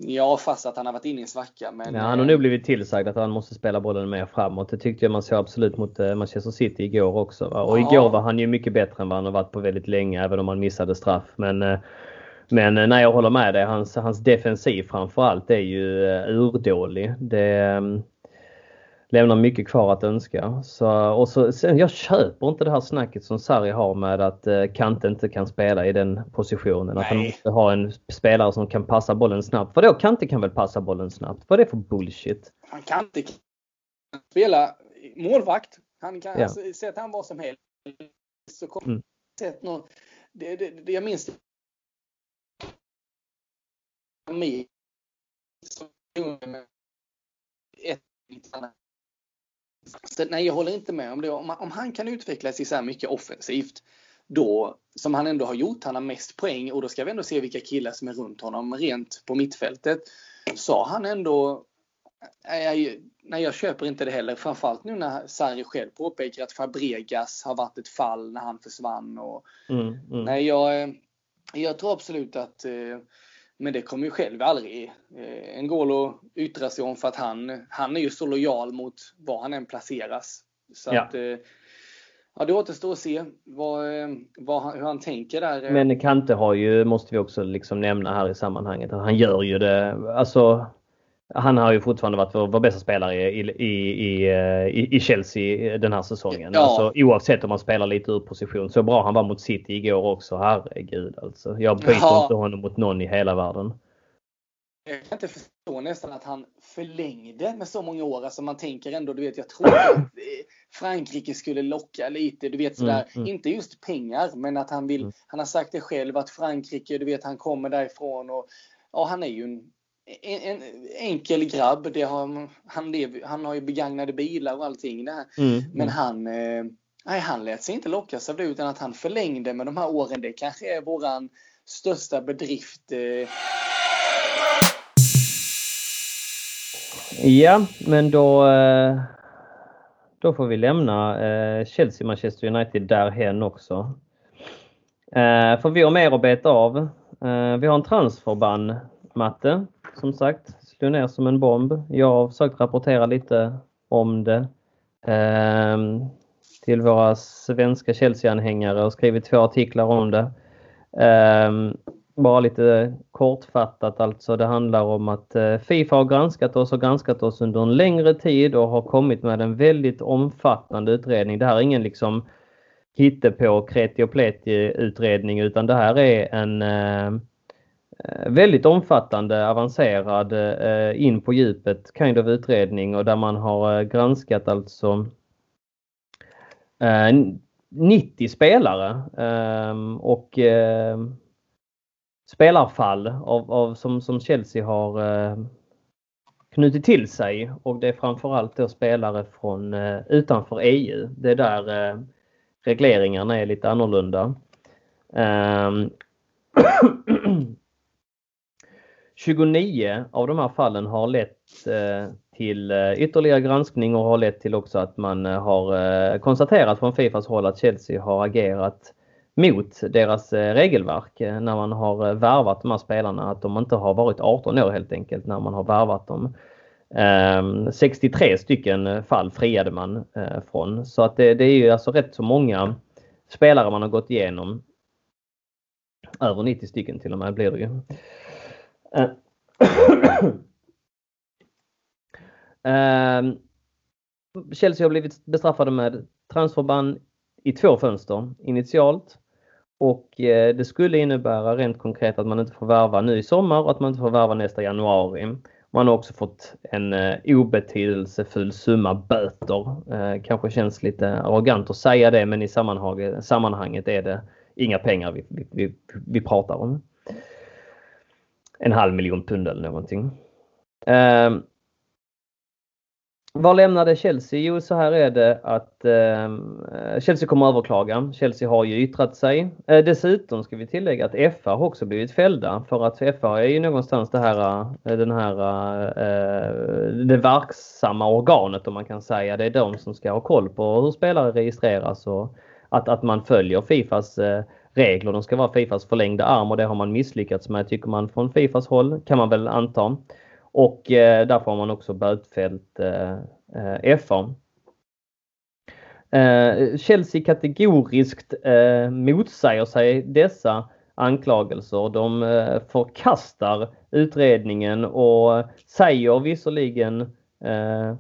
Ja, fast att han har varit inne i en svacka. Men, ja, han har nog blivit tillsagd att han måste spela bollen mer framåt. Det tyckte jag man såg absolut mot Manchester City igår också. Va? Och ja. igår var han ju mycket bättre än vad han har varit på väldigt länge, även om han missade straff. Men men eh, nej, jag håller med dig. Hans, hans defensiv framförallt är ju urdålig. Det lämnar mycket kvar att önska. Så, och så, sen, jag köper inte det här snacket som Sarri har med att uh, Kante inte kan spela i den positionen. Nej. Att han måste ha en spelare som kan passa bollen snabbt. För då Kante kan väl passa bollen snabbt? Vad är det för bullshit? Han kan inte spela målvakt. Han kan, ja. alltså, sätta han vad som helst. Så kommer mm. sett någon, det, det, det, jag minns med så, nej, jag håller inte med om det. Om, om han kan utveckla sig så här mycket offensivt, då, som han ändå har gjort, han har mest poäng och då ska vi ändå se vilka killar som är runt honom rent på mittfältet. Så han ändå, nej, nej jag köper inte det heller. Framförallt nu när Sarri själv påpekar att Fabregas har varit ett fall när han försvann. Och, mm, mm. Nej, jag, jag tror absolut att eh, men det kommer ju själv aldrig eh, N'Golo yttra sig om för att han, han är ju så lojal mot var han än placeras. Så ja. att, eh, ja, det återstår att se vad, eh, vad, hur han tänker där. Men Kante har ju, måste vi också liksom nämna här i sammanhanget, att han gör ju det, alltså han har ju fortfarande varit vår, vår bästa spelare i, i, i, i, Chelsea den här säsongen. Ja. Alltså, oavsett om han spelar lite ur position. Så bra han var mot City igår också. Herregud alltså. Jag byter ja. inte honom mot någon i hela världen. Jag kan inte förstå nästan att han förlängde med så många år. Alltså man tänker ändå, du vet, jag tror att Frankrike skulle locka lite. Du vet sådär, mm, mm. inte just pengar, men att han vill, mm. han har sagt det själv att Frankrike, du vet, han kommer därifrån och ja, han är ju en en, en, enkel grabb. Det har, han, lev, han har ju begagnade bilar och allting. Det mm. Men han, eh, nej, han lät sig inte lockas av det utan att han förlängde med de här åren. Det kanske är våran största bedrift. Eh. Ja, men då, eh, då får vi lämna eh, Chelsea-Manchester United därhen också. För vi har mer att beta av. Vi har en transferban, Matte, som sagt. Slog ner som en bomb. Jag har försökt rapportera lite om det eh, till våra svenska Chelsea-anhängare och skrivit två artiklar om det. Eh, bara lite kortfattat alltså. Det handlar om att eh, Fifa har granskat oss och granskat oss under en längre tid och har kommit med en väldigt omfattande utredning. Det här är ingen liksom hittepå kreti och pleti utredning utan det här är en eh, Eh, väldigt omfattande, avancerad, eh, in på djupet kind of utredning och där man har eh, granskat alltså eh, 90 spelare ehm, och ehm, spelarfall av, av, som, som Chelsea har eh, knutit till sig och det är framförallt då spelare från utanför EU. Det är där regleringarna är lite annorlunda. Ehm, [CLEARS THROAT] [CLEARS THROAT] 29 av de här fallen har lett eh, till eh, ytterligare granskning och har lett till också att man eh, har konstaterat från Fifas håll att Chelsea har agerat mot deras regelverk när man har värvat de här spelarna, att de inte har varit 18 år helt enkelt när man har värvat dem. Ehm, 63 stycken fall friade man från så att det, det är ju alltså rätt så många spelare man har gått igenom. Över 90 stycken till och med blir det ju. Uh, Chelsea har blivit bestraffade med transferband i två fönster initialt. Och eh, det skulle innebära rent konkret att man inte får värva nu i sommar och att man inte får värva nästa januari. Man har också fått en eh, obetydelsefull summa böter. Eh, kanske känns lite arrogant att säga det men i sammanhanget är det inga pengar vi, vi, vi, vi pratar om. En halv miljon pund eller någonting. Eh, vad lämnade Chelsea? Jo, så här är det att eh, Chelsea kommer att överklaga. Chelsea har ju yttrat sig. Eh, dessutom ska vi tillägga att FA har också blivit fällda för att FA är ju någonstans det här, eh, den här, eh, det verksamma organet om man kan säga. Det är de som ska ha koll på hur spelare registreras och att, att man följer Fifas eh, regler. De ska vara Fifas förlängda arm och det har man misslyckats med tycker man från Fifas håll kan man väl anta. Och eh, därför har man också bötfällt eh, eh FA. Eh, Chelsea kategoriskt eh, motsäger sig dessa anklagelser. De eh, förkastar utredningen och säger visserligen eh,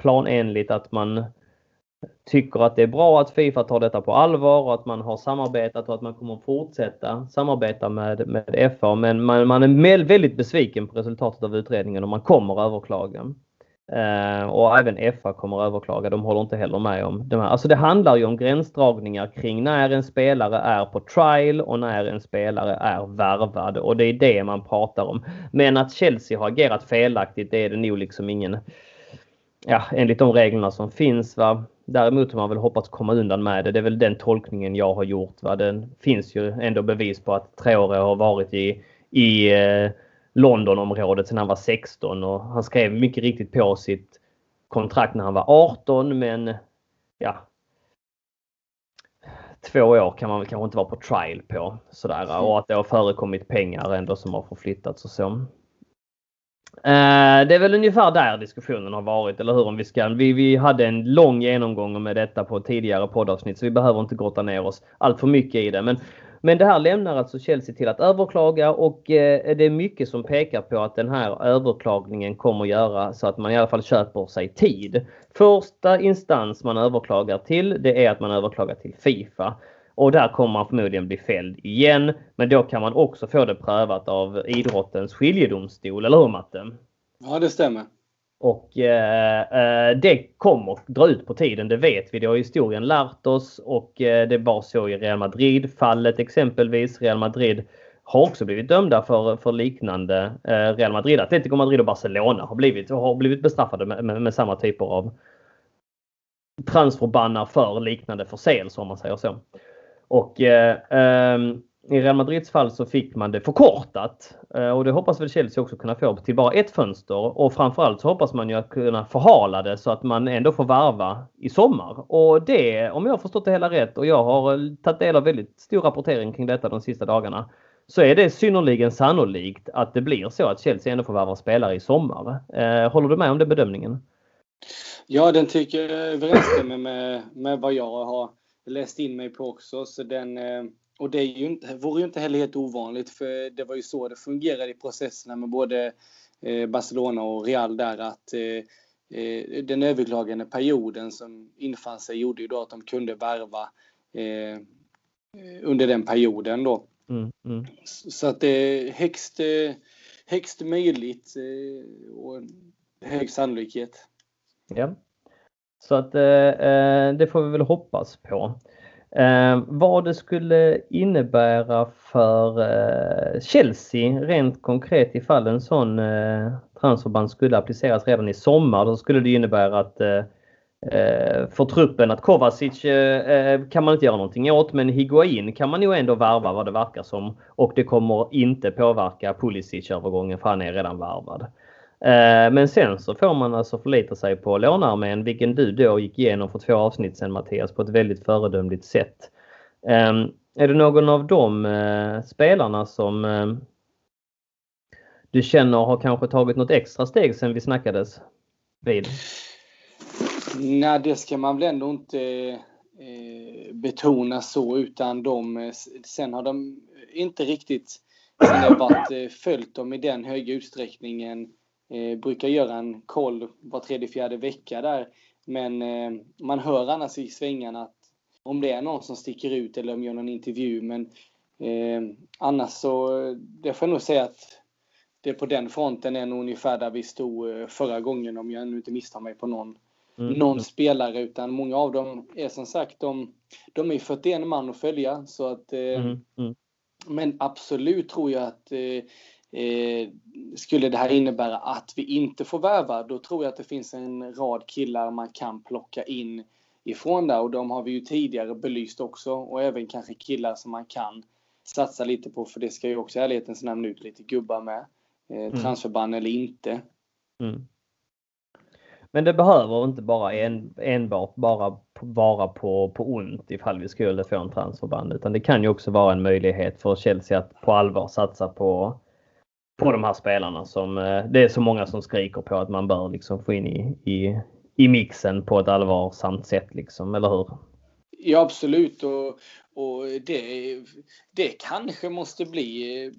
planenligt att man tycker att det är bra att Fifa tar detta på allvar och att man har samarbetat och att man kommer att fortsätta samarbeta med, med FA. Men man, man är väldigt besviken på resultatet av utredningen och man kommer överklaga. Eh, och även FA kommer överklaga. De håller inte heller med om det här. Alltså det handlar ju om gränsdragningar kring när en spelare är på trial och när en spelare är värvad och det är det man pratar om. Men att Chelsea har agerat felaktigt det är det nog liksom ingen ja, enligt de reglerna som finns. Va? Däremot har man väl hoppats komma undan med det. Det är väl den tolkningen jag har gjort. Va? Det finns ju ändå bevis på att Traore har varit i, i eh, Londonområdet sedan han var 16 och han skrev mycket riktigt på sitt kontrakt när han var 18 men ja. Två år kan man väl kanske inte vara på trial på sådär och att det har förekommit pengar ändå som har förflyttats och så. Eh, det är väl ungefär där diskussionen har varit, eller hur? Om vi, ska. Vi, vi hade en lång genomgång med detta på tidigare poddavsnitt så vi behöver inte grotta ner oss allt för mycket i det. Men, men det här lämnar alltså Chelsea till att överklaga och eh, det är mycket som pekar på att den här överklagningen kommer att göra så att man i alla fall köper sig tid. Första instans man överklagar till det är att man överklagar till Fifa. Och där kommer man förmodligen bli fälld igen. Men då kan man också få det prövat av idrottens skiljedomstol, eller hur Matte? Ja, det stämmer. Och eh, eh, det kommer dra ut på tiden, det vet vi. Det har historien lärt oss och eh, det var så i Real Madrid-fallet exempelvis. Real Madrid har också blivit dömda för, för liknande. Eh, Real Madrid, Atletico Madrid och Barcelona har blivit, har blivit bestraffade med, med, med samma typer av transferbannar för liknande förseelser om man säger så. Och eh, ehm, i Real Madrids fall så fick man det förkortat eh, och det hoppas väl Chelsea också kunna få till bara ett fönster och framförallt så hoppas man ju att kunna förhala det så att man ändå får varva i sommar. Och det, om jag har förstått det hela rätt och jag har eh, tagit del av väldigt stor rapportering kring detta de sista dagarna, så är det synnerligen sannolikt att det blir så att Chelsea ändå får varva spelare i sommar. Eh, håller du med om den bedömningen? Ja, den tycker jag överensstämmer med, med vad jag har läst in mig på också. Så den, eh, och det är ju inte, vore ju inte heller helt ovanligt för det var ju så det fungerade i processerna med både eh, Barcelona och Real där att eh, den överklagande perioden som infann sig gjorde ju då att de kunde värva under den perioden då. Mm, mm. Så att det är högst, högst möjligt och hög sannolikhet. Ja. Så att eh, eh, det får vi väl hoppas på. Eh, vad det skulle innebära för eh, Chelsea rent konkret ifall en sån eh, transferband skulle appliceras redan i sommar. Då skulle det innebära att eh, eh för truppen att Kovacic eh, kan man inte göra någonting åt men Higuain kan man ju ändå värva vad det verkar som. Och det kommer inte påverka Pulisic-övergången för han är redan värvad. Eh, men sen så får man alltså förlita sig på lånearmén, vilken du då gick igenom för två avsnitt sen, Mattias på ett väldigt föredömligt sätt. Ehm, är det någon av de eh, spelarna som ehm, du känner har kanske tagit något extra steg sen vi snackades vid? Nej, det ska man väl ändå inte eh, betona så utan de, sen har de inte riktigt sen varit följt dem i den höga utsträckningen Eh, brukar göra en koll var tredje, fjärde vecka där. Men eh, man hör annars i svängarna att om det är någon som sticker ut eller om gör någon intervju. Men eh, annars så, det får jag nog säga att det på den fronten är nog ungefär där vi stod eh, förra gången om jag nu inte misstar mig på någon, mm. någon spelare utan många av dem är som sagt, de, de är 41 man att följa. Så att, eh, mm, mm. Men absolut tror jag att eh, eh, skulle det här innebära att vi inte får värva, då tror jag att det finns en rad killar man kan plocka in ifrån där och de har vi ju tidigare belyst också och även kanske killar som man kan satsa lite på för det ska ju också i ärlighetens namn ut lite gubbar med. Eh, mm. transferban eller inte. Mm. Men det behöver inte bara en, enbart bara vara på, på ont ifall vi skulle få en transferband utan det kan ju också vara en möjlighet för Chelsea att på allvar satsa på, på de här spelarna som eh, det är så många som skriker på att man bör liksom få in i, i, i mixen på ett allvarsamt sätt liksom, eller hur? Ja absolut och, och det, det kanske måste bli eh,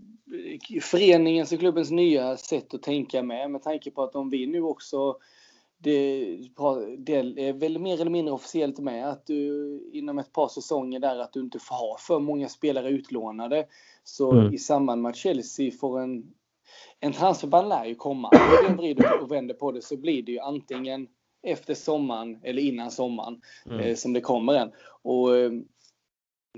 föreningens och klubbens nya sätt att tänka med med tanke på att om vi nu också det, det är väl mer eller mindre officiellt med att du inom ett par säsonger där att du inte får ha för många spelare utlånade. Så mm. i samband med att Chelsea får en, en transferban lär ju komma. Om vi vrider och vänder på det så blir det ju antingen efter sommaren eller innan sommaren mm. eh, som det kommer en. Och eh,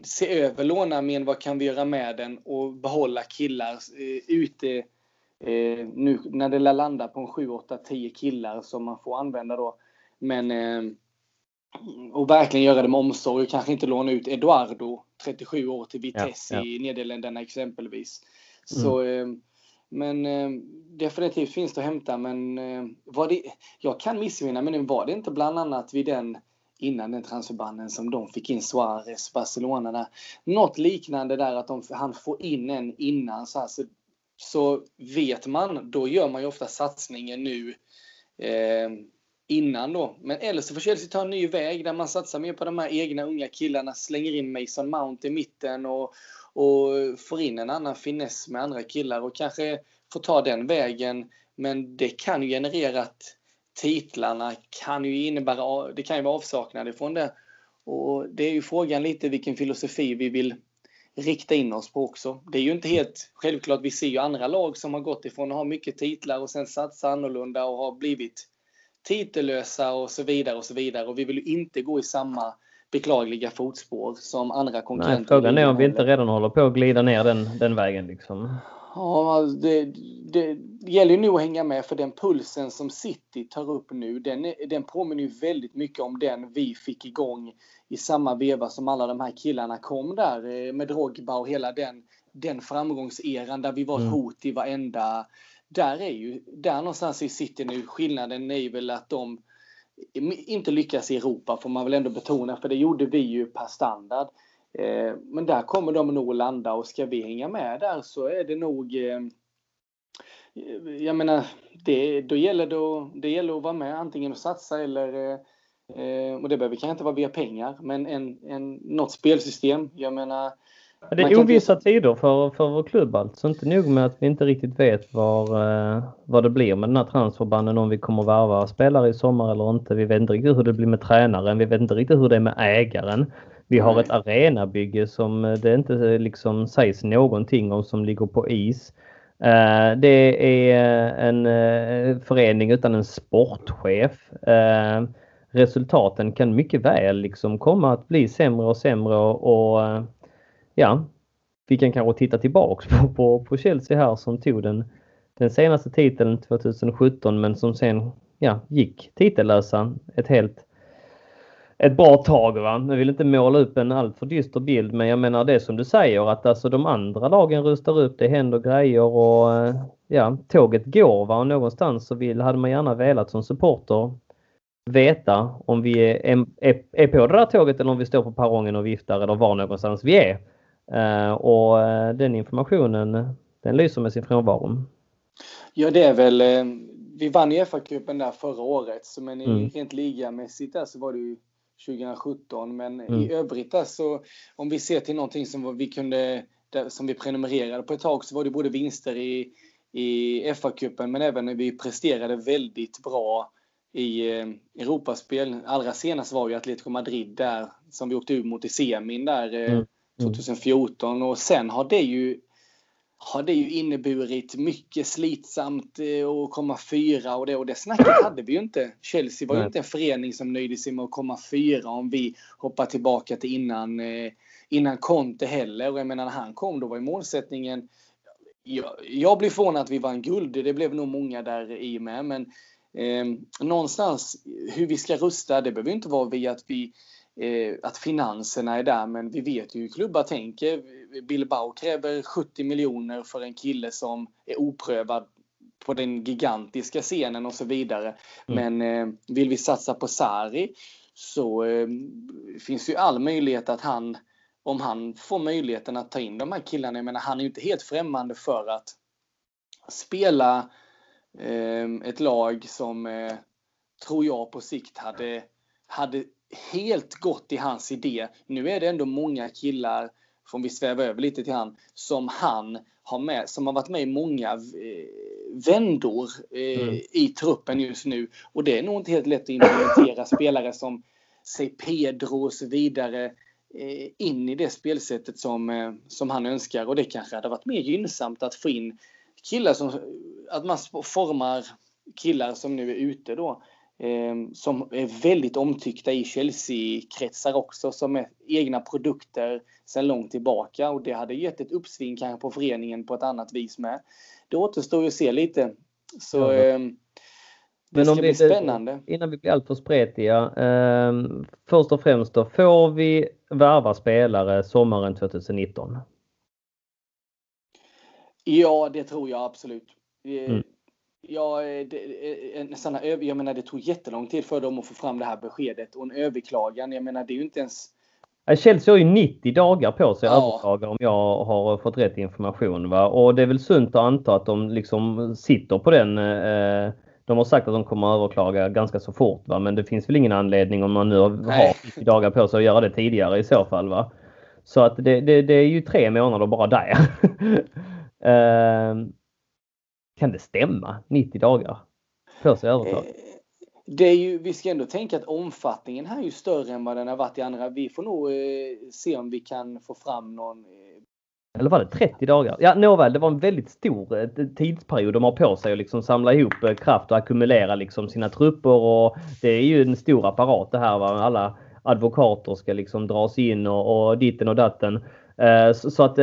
se över lånearmén, vad kan vi göra med den och behålla killar eh, ute Eh, nu när det lär landa på en 7, 8, 10 killar som man får använda då. Men eh, och verkligen göra det med omsorg och kanske inte låna ut Eduardo, 37 år, till Vitesse ja, ja. i Nederländerna exempelvis. Mm. Så, eh, men eh, definitivt finns det att hämta. Men eh, var det, jag kan missminna men var det inte bland annat vid den innan den transferbanden som de fick in Suarez, Barcelona. Där. Något liknande där att de, han får in en innan. Så, här, så så vet man, då gör man ju ofta satsningen nu eh, innan då. Men eller så får Chelsea ta en ny väg där man satsar mer på de här egna unga killarna, slänger in Mason Mount i mitten och, och får in en annan finess med andra killar och kanske får ta den vägen. Men det kan ju generera att titlarna kan ju innebära, det kan ju vara avsaknad ifrån det. Och det är ju frågan lite vilken filosofi vi vill rikta in oss på också. Det är ju inte helt självklart. Vi ser ju andra lag som har gått ifrån att ha mycket titlar och sen satsa annorlunda och har blivit titellösa och så vidare och så vidare. Och vi vill ju inte gå i samma beklagliga fotspår som andra konkurrenter. Nej, frågan är om vi inte redan håller på att glida ner den, den vägen liksom. Ja, det, det, det gäller ju nu att hänga med för den pulsen som City tar upp nu, den, den påminner ju väldigt mycket om den vi fick igång i samma veva som alla de här killarna kom där eh, med Drogba och hela den, den framgångseran där vi var ett mm. hot i varenda... Där är ju, där någonstans i City nu, skillnaden är väl att de inte lyckas i Europa får man väl ändå betona, för det gjorde vi ju per standard. Eh, men där kommer de nog att landa och ska vi hänga med där så är det nog eh, jag menar, det, då gäller det, att, det gäller att vara med antingen att satsa eller eh, och det behöver kanske inte vara via pengar, men en, en, något spelsystem. Jag menar... Det är ovissa inte... tider för, för vår klubb alltså. Inte nog med att vi inte riktigt vet var, eh, vad det blir med den här transferbanden om vi kommer värva spelare i sommar eller inte. Vi vet inte riktigt hur det blir med tränaren. Vi vet inte riktigt hur det är med ägaren. Vi har ett arenabygge som det inte liksom sägs någonting om som ligger på is. Eh, det är en eh, förening utan en sportchef. Eh, resultaten kan mycket väl liksom komma att bli sämre och sämre och, eh, ja, vi kan kanske titta tillbaks på, på, på Chelsea här som tog den, den senaste titeln 2017 men som sen ja, gick titellösa ett helt ett bra tag. Va? Jag vill inte måla upp en alltför dyster bild men jag menar det som du säger att alltså de andra lagen rustar upp, det händer grejer och eh, ja, tåget går. Va? Och någonstans så vill, hade man gärna velat som supporter veta om vi är, är, är på det där tåget eller om vi står på perrongen och viftar eller var någonstans vi är. Uh, och uh, den informationen den lyser med sin frånvaro. Ja det är väl, eh, vi vann ju FA-cupen där förra året så men mm. rent ligamässigt där så var det ju 2017 men mm. i övrigt där så om vi ser till någonting som vi kunde, som vi prenumererade på ett tag så var det både vinster i, i FA-cupen men även när vi presterade väldigt bra i eh, Europaspel. Allra senast var ju Atletico Madrid där som vi åkte ut mot i semin där eh, mm. 2014 mm. och sen har det ju har det ju inneburit mycket slitsamt eh, att komma fyra och det. Och det snacket hade vi ju inte. Chelsea var ju inte en förening som nöjde sig med att komma fyra om vi hoppar tillbaka till innan, eh, innan Conte heller. Och jag menar när han kom då var ju målsättningen jag, jag blev förvånad att vi vann guld. Det blev nog många där i med. Men eh, någonstans hur vi ska rusta, det behöver inte vara via att vi eh, att finanserna är där, men vi vet ju hur klubbar tänker. Bilbao kräver 70 miljoner för en kille som är oprövad på den gigantiska scenen och så vidare. Mm. Men eh, vill vi satsa på Sari så eh, finns ju all möjlighet att han, om han får möjligheten att ta in de här killarna, jag menar han är ju inte helt främmande för att spela eh, ett lag som eh, tror jag på sikt hade, hade helt gått i hans idé. Nu är det ändå många killar, får vi sväva över lite till han, som han har med, som har varit med i många eh, vändor eh, mm. i truppen just nu. Och det är nog inte helt lätt att implementera spelare som säg Pedro och så vidare eh, in i det spelsättet som, eh, som han önskar. Och det kanske hade varit mer gynnsamt att få in killar som, att man formar killar som nu är ute då som är väldigt omtyckta i Chelsea-kretsar också, som är egna produkter sedan långt tillbaka och det hade gett ett uppsving kanske på föreningen på ett annat vis med. Det återstår ju att se lite. Så ja. eh, det Men ska om bli spännande. Innan vi blir alltför spretiga. Eh, först och främst då, får vi värva spelare sommaren 2019? Ja, det tror jag absolut. Mm. Ja, det, en sån här, jag menar det tog jättelång tid för dem att få fram det här beskedet och en överklagan, jag menar det är ju inte ens Chelsea har ju 90 dagar på sig att ja. överklaga om jag har fått rätt information. Va? Och det är väl sunt att anta att de liksom sitter på den. Eh, de har sagt att de kommer att överklaga ganska så fort. Va? Men det finns väl ingen anledning om man nu har 90 dagar på sig att göra det tidigare i så fall. Va? Så att det, det, det är ju tre månader bara där. [LAUGHS] eh, kan det stämma? 90 dagar på sig övertag? Eh, det är ju, vi ska ändå tänka att omfattningen här är ju större än vad den har varit i andra. Vi får nog eh, se om vi kan få fram någon eh, eller var det 30 dagar? Ja nåväl, det var en väldigt stor tidsperiod de har på sig att liksom samla ihop kraft och ackumulera liksom sina trupper och det är ju en stor apparat det här. Va? Alla advokater ska liksom dras in och, och ditten och datten. Så, så att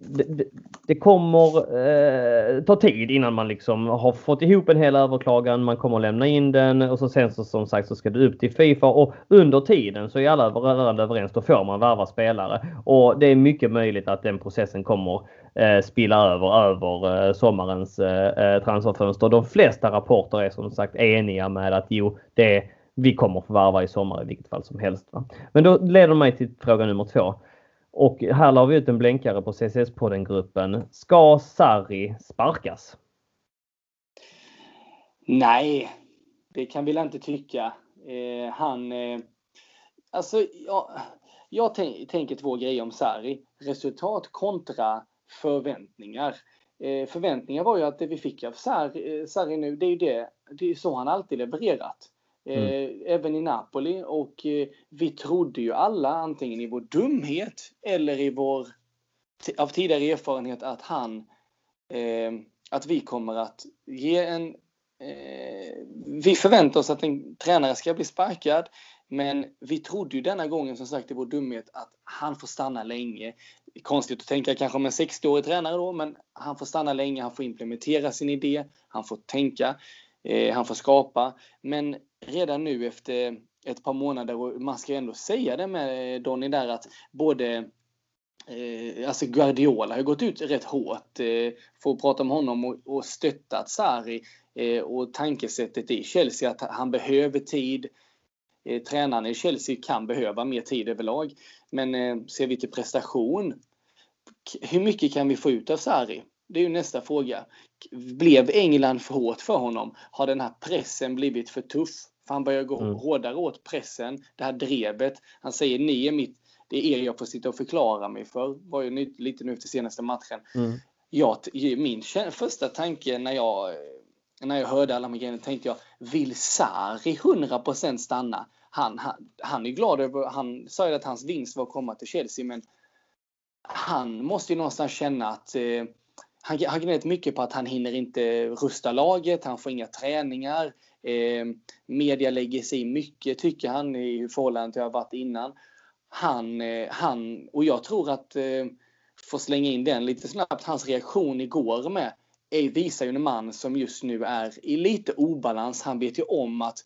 det, det, kommer eh, ta tid innan man liksom har fått ihop en hel överklagan. Man kommer lämna in den och så sen så, som sagt så ska det upp till Fifa och under tiden så är alla rörande överens. Då får man värva spelare och det är mycket möjligt att den processen kommer eh, spilla över över eh, sommarens eh, eh transferfönster. De flesta rapporter är som sagt eniga med att jo, det vi kommer få i sommar i vilket fall som helst. Va? Men då leder mig till fråga nummer två. Och här la vi ut en blänkare på CSS-podden-gruppen. Ska Sarri sparkas? Nej, det kan vi inte tycka. Eh, han... Eh, alltså, jag, jag tänker två grejer om Sarri. Resultat kontra förväntningar. Eh, förväntningar var ju att det vi fick av Sarri, eh, Sarri nu, det är ju det, det är så han alltid levererat. Mm. Eh, även i Napoli och eh, vi trodde ju alla antingen i vår dumhet eller i vår av tidigare erfarenhet att han eh, att vi kommer att ge en eh, vi förväntar oss att en tränare ska bli sparkad men vi trodde ju denna gången som sagt i vår dumhet att han får stanna länge. Konstigt att tänka kanske om en 60-årig tränare då, men han får stanna länge, han får implementera sin idé, han får tänka, eh, han får skapa. Men redan nu efter ett par månader och man ska ändå säga det med eh, Donny där att både eh, alltså Guardiola har gått ut rätt hårt, eh, för att prata om honom och, och stöttat Sarri eh, och tankesättet i Chelsea att han behöver tid. Eh, tränaren i Chelsea kan behöva mer tid överlag. Men eh, ser vi till prestation, hur mycket kan vi få ut av Sarri? Det är ju nästa fråga. Blev England för hårt för honom? Har den här pressen blivit för tuff? För han börjar gå mm. hårdare åt pressen, det här drevet. Han säger ni är mitt, det är er jag får sitta och förklara mig för. Var ju lite nu efter senaste matchen. Mm. Jag, min första tanke när jag, när jag hörde alla grejerna tänkte jag, vill Sarri 100% stanna? Han, han, han är glad över, han sa ju att hans vinst var att komma till Chelsea men han måste ju någonstans känna att eh, han han gnällt mycket på att han hinner inte rusta laget, han får inga träningar. Eh, media lägger sig mycket, tycker han, i förhållande till hur det har varit innan. Han, eh, han, och jag tror att, eh, får slänga in den lite snabbt, hans reaktion igår med är, visar ju en man som just nu är i lite obalans. Han vet ju om att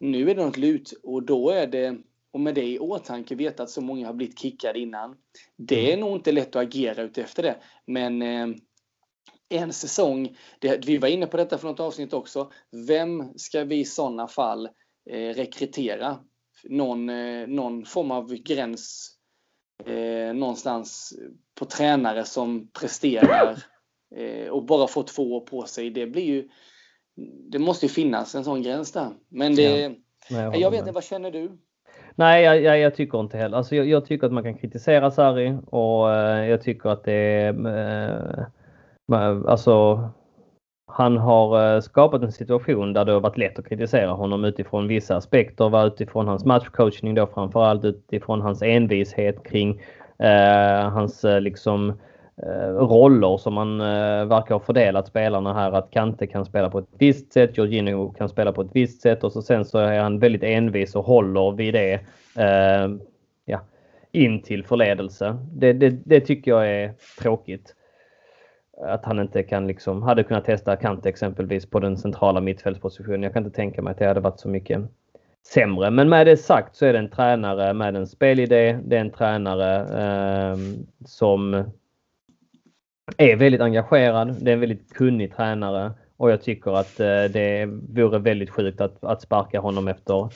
nu är det något lut och då är det, och med det i åtanke, veta att så många har blivit kickade innan. Det är nog inte lätt att agera utefter det. Men eh, en säsong, det, vi var inne på detta för något avsnitt också. Vem ska vi i sådana fall eh, rekrytera? Någon, eh, någon form av gräns eh, någonstans på tränare som presterar eh, och bara får två år på sig. Det blir ju det måste ju finnas en sån gräns där. Men det, ja. Nej, jag, jag vet inte, vad känner du? Nej, jag, jag, jag, tycker inte heller. Alltså jag, tycker att man kan kritisera Sarri och uh, jag tycker att det är... Alltså, han har eh, skapat en situation där det har varit lätt att kritisera honom utifrån vissa aspekter. Utifrån hans matchcoachning då framförallt utifrån hans envishet kring eh, hans eh, liksom roller som man verkar ha fördelat spelarna här. Att Kante kan spela på ett visst sätt, Jorginho kan spela på ett visst sätt och så sen så är han väldigt envis och håller vid det eh, ja, in till förledelse. Det, det, det, tycker jag är tråkigt. Att han inte kan liksom, hade kunnat testa Kante exempelvis på den centrala mittfältspositionen. Jag kan inte tänka mig att det hade varit så mycket sämre. Men med det sagt så är det en tränare med en spelidé. Det är en tränare eh, som är väldigt engagerad. Det är en väldigt kunnig tränare och jag tycker att eh, det vore väldigt sjukt att, att sparka honom efter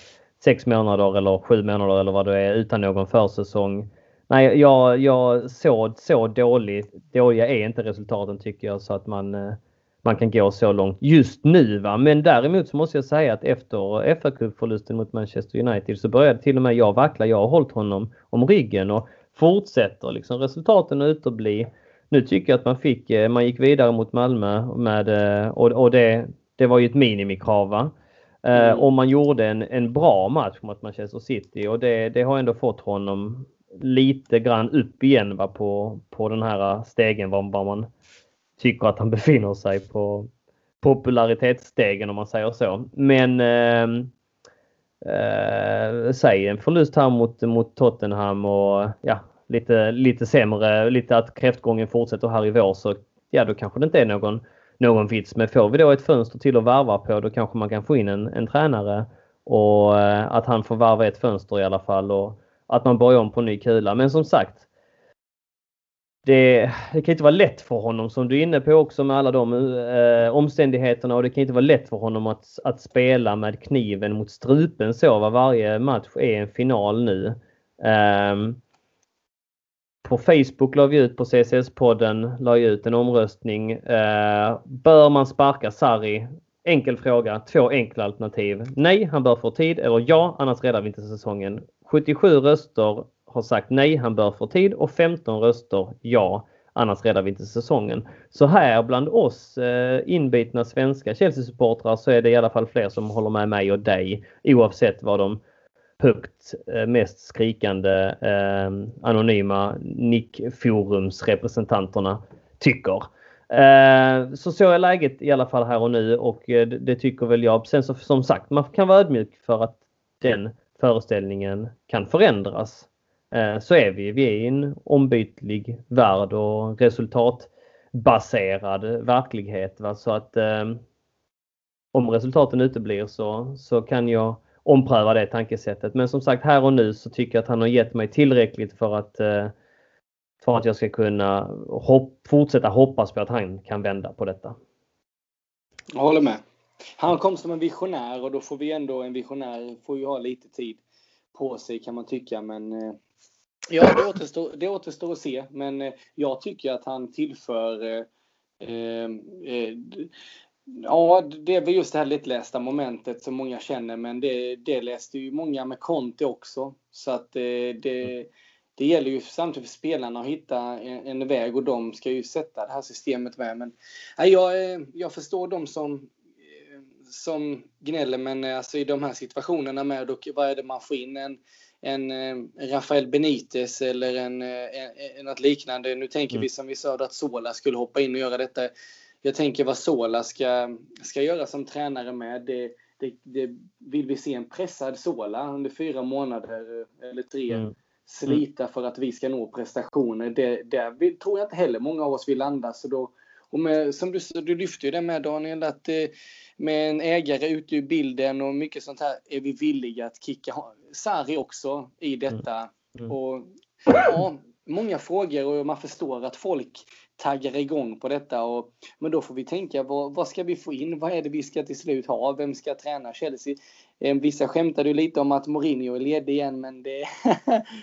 sex månader eller sju månader eller vad det är utan någon försäsong. Nej, jag, jag så, så dåligt, dåliga är inte resultaten tycker jag så att man, eh, man kan gå så långt just nu. Va? Men däremot så måste jag säga att efter fa Cup-förlusten mot Manchester United så började till och med jag vackla. Jag har hållit honom om ryggen och fortsätter liksom resultaten att utebli nu tycker jag att man fick, eh, man gick vidare mot Malmö med, eh, och, och det, det var ju ett minimikrav. Va? Mm. Och man gjorde en, en bra match mot Manchester City och det, det har ändå fått honom lite grann upp igen va, på, på den här stegen var, var man tycker att han befinner sig på popularitetsstegen om man säger så. Men eh, eh, säg en förlust här mot, mot Tottenham och ja, lite, lite sämre, lite att kräftgången fortsätter här i vår så ja, då kanske det inte är någon, någon vits. Men får vi då ett fönster till att varva på då kanske man kan få in en, en tränare och eh, att han får varva ett fönster i alla fall och att man börjar om på ny kula. Men som sagt, det, det, kan inte vara lätt för honom som du är inne på också med alla de eh, omständigheterna och det kan inte vara lätt för honom att, att spela med kniven mot strupen så. Var varje match är en final nu. Um, på Facebook la vi ut på CSS-podden, la ut en omröstning. Eh, bör man sparka Sarri? Enkel fråga, två enkla alternativ. Nej, han bör få tid eller ja, annars räddar vi inte säsongen. 77 röster har sagt nej, han bör få tid och 15 röster ja, annars räddar vi inte säsongen. Så här bland oss eh, inbitna svenska Chelsea-supportrar så är det i alla fall fler som håller med mig och dig oavsett vad de högt eh, mest skrikande eh, anonyma nickforumsrepresentanterna tycker. Eh, så så är läget i alla fall här och nu och eh, det tycker väl jag. Sen så, som sagt, man kan vara ödmjuk för att den föreställningen kan förändras. Eh, så är vi. Vi är i en ombytlig värld och resultatbaserad verklighet. Va? Så att eh, om resultaten uteblir så, så kan jag ompröva det tankesättet. Men som sagt här och nu så tycker jag att han har gett mig tillräckligt för att, eh, för att jag ska kunna hopp, fortsätta hoppas på att han kan vända på detta. Jag håller med. Han kom som en visionär och då får vi ändå, en visionär får ju ha lite tid på sig kan man tycka. Men eh, ja, det återstår, det återstår att se. Men eh, jag tycker att han tillför eh, eh, eh, Ja, det är väl just det här lättlästa momentet som många känner, men det, det läste ju många med Conte också. Så att eh, det, det gäller ju samtidigt för spelarna att hitta en, en, väg och de ska ju sätta det här systemet med. Men nej, jag, eh, jag förstår de som, eh, som gnäller, men alltså i de här situationerna med, då, vad är det man får in? En, en, en Rafael Benitez eller en, en, en något liknande. Nu tänker mm. vi som vi sa att Sola skulle hoppa in och göra detta. Jag tänker vad Sola ska, ska göra som tränare med. Det, det, det vill vi se en pressad Sola under fyra månader eller tre. Mm. Slita för att vi ska nå prestationer. Det, där tror jag inte heller många av oss vill landa. Så då, och med, som du, du lyfte ju det med Daniel, att eh, med en ägare ute ur bilden och mycket sånt här är vi villiga att kicka Sarri också i mm. detta. Mm. Mm. Och, ja, många frågor och man förstår att folk taggar igång på detta. Och, men då får vi tänka, vad, vad, ska vi få in? Vad är det vi ska till slut ha? Vem ska träna Chelsea? Eh, vissa skämtade lite om att Mourinho är ledig igen, men det,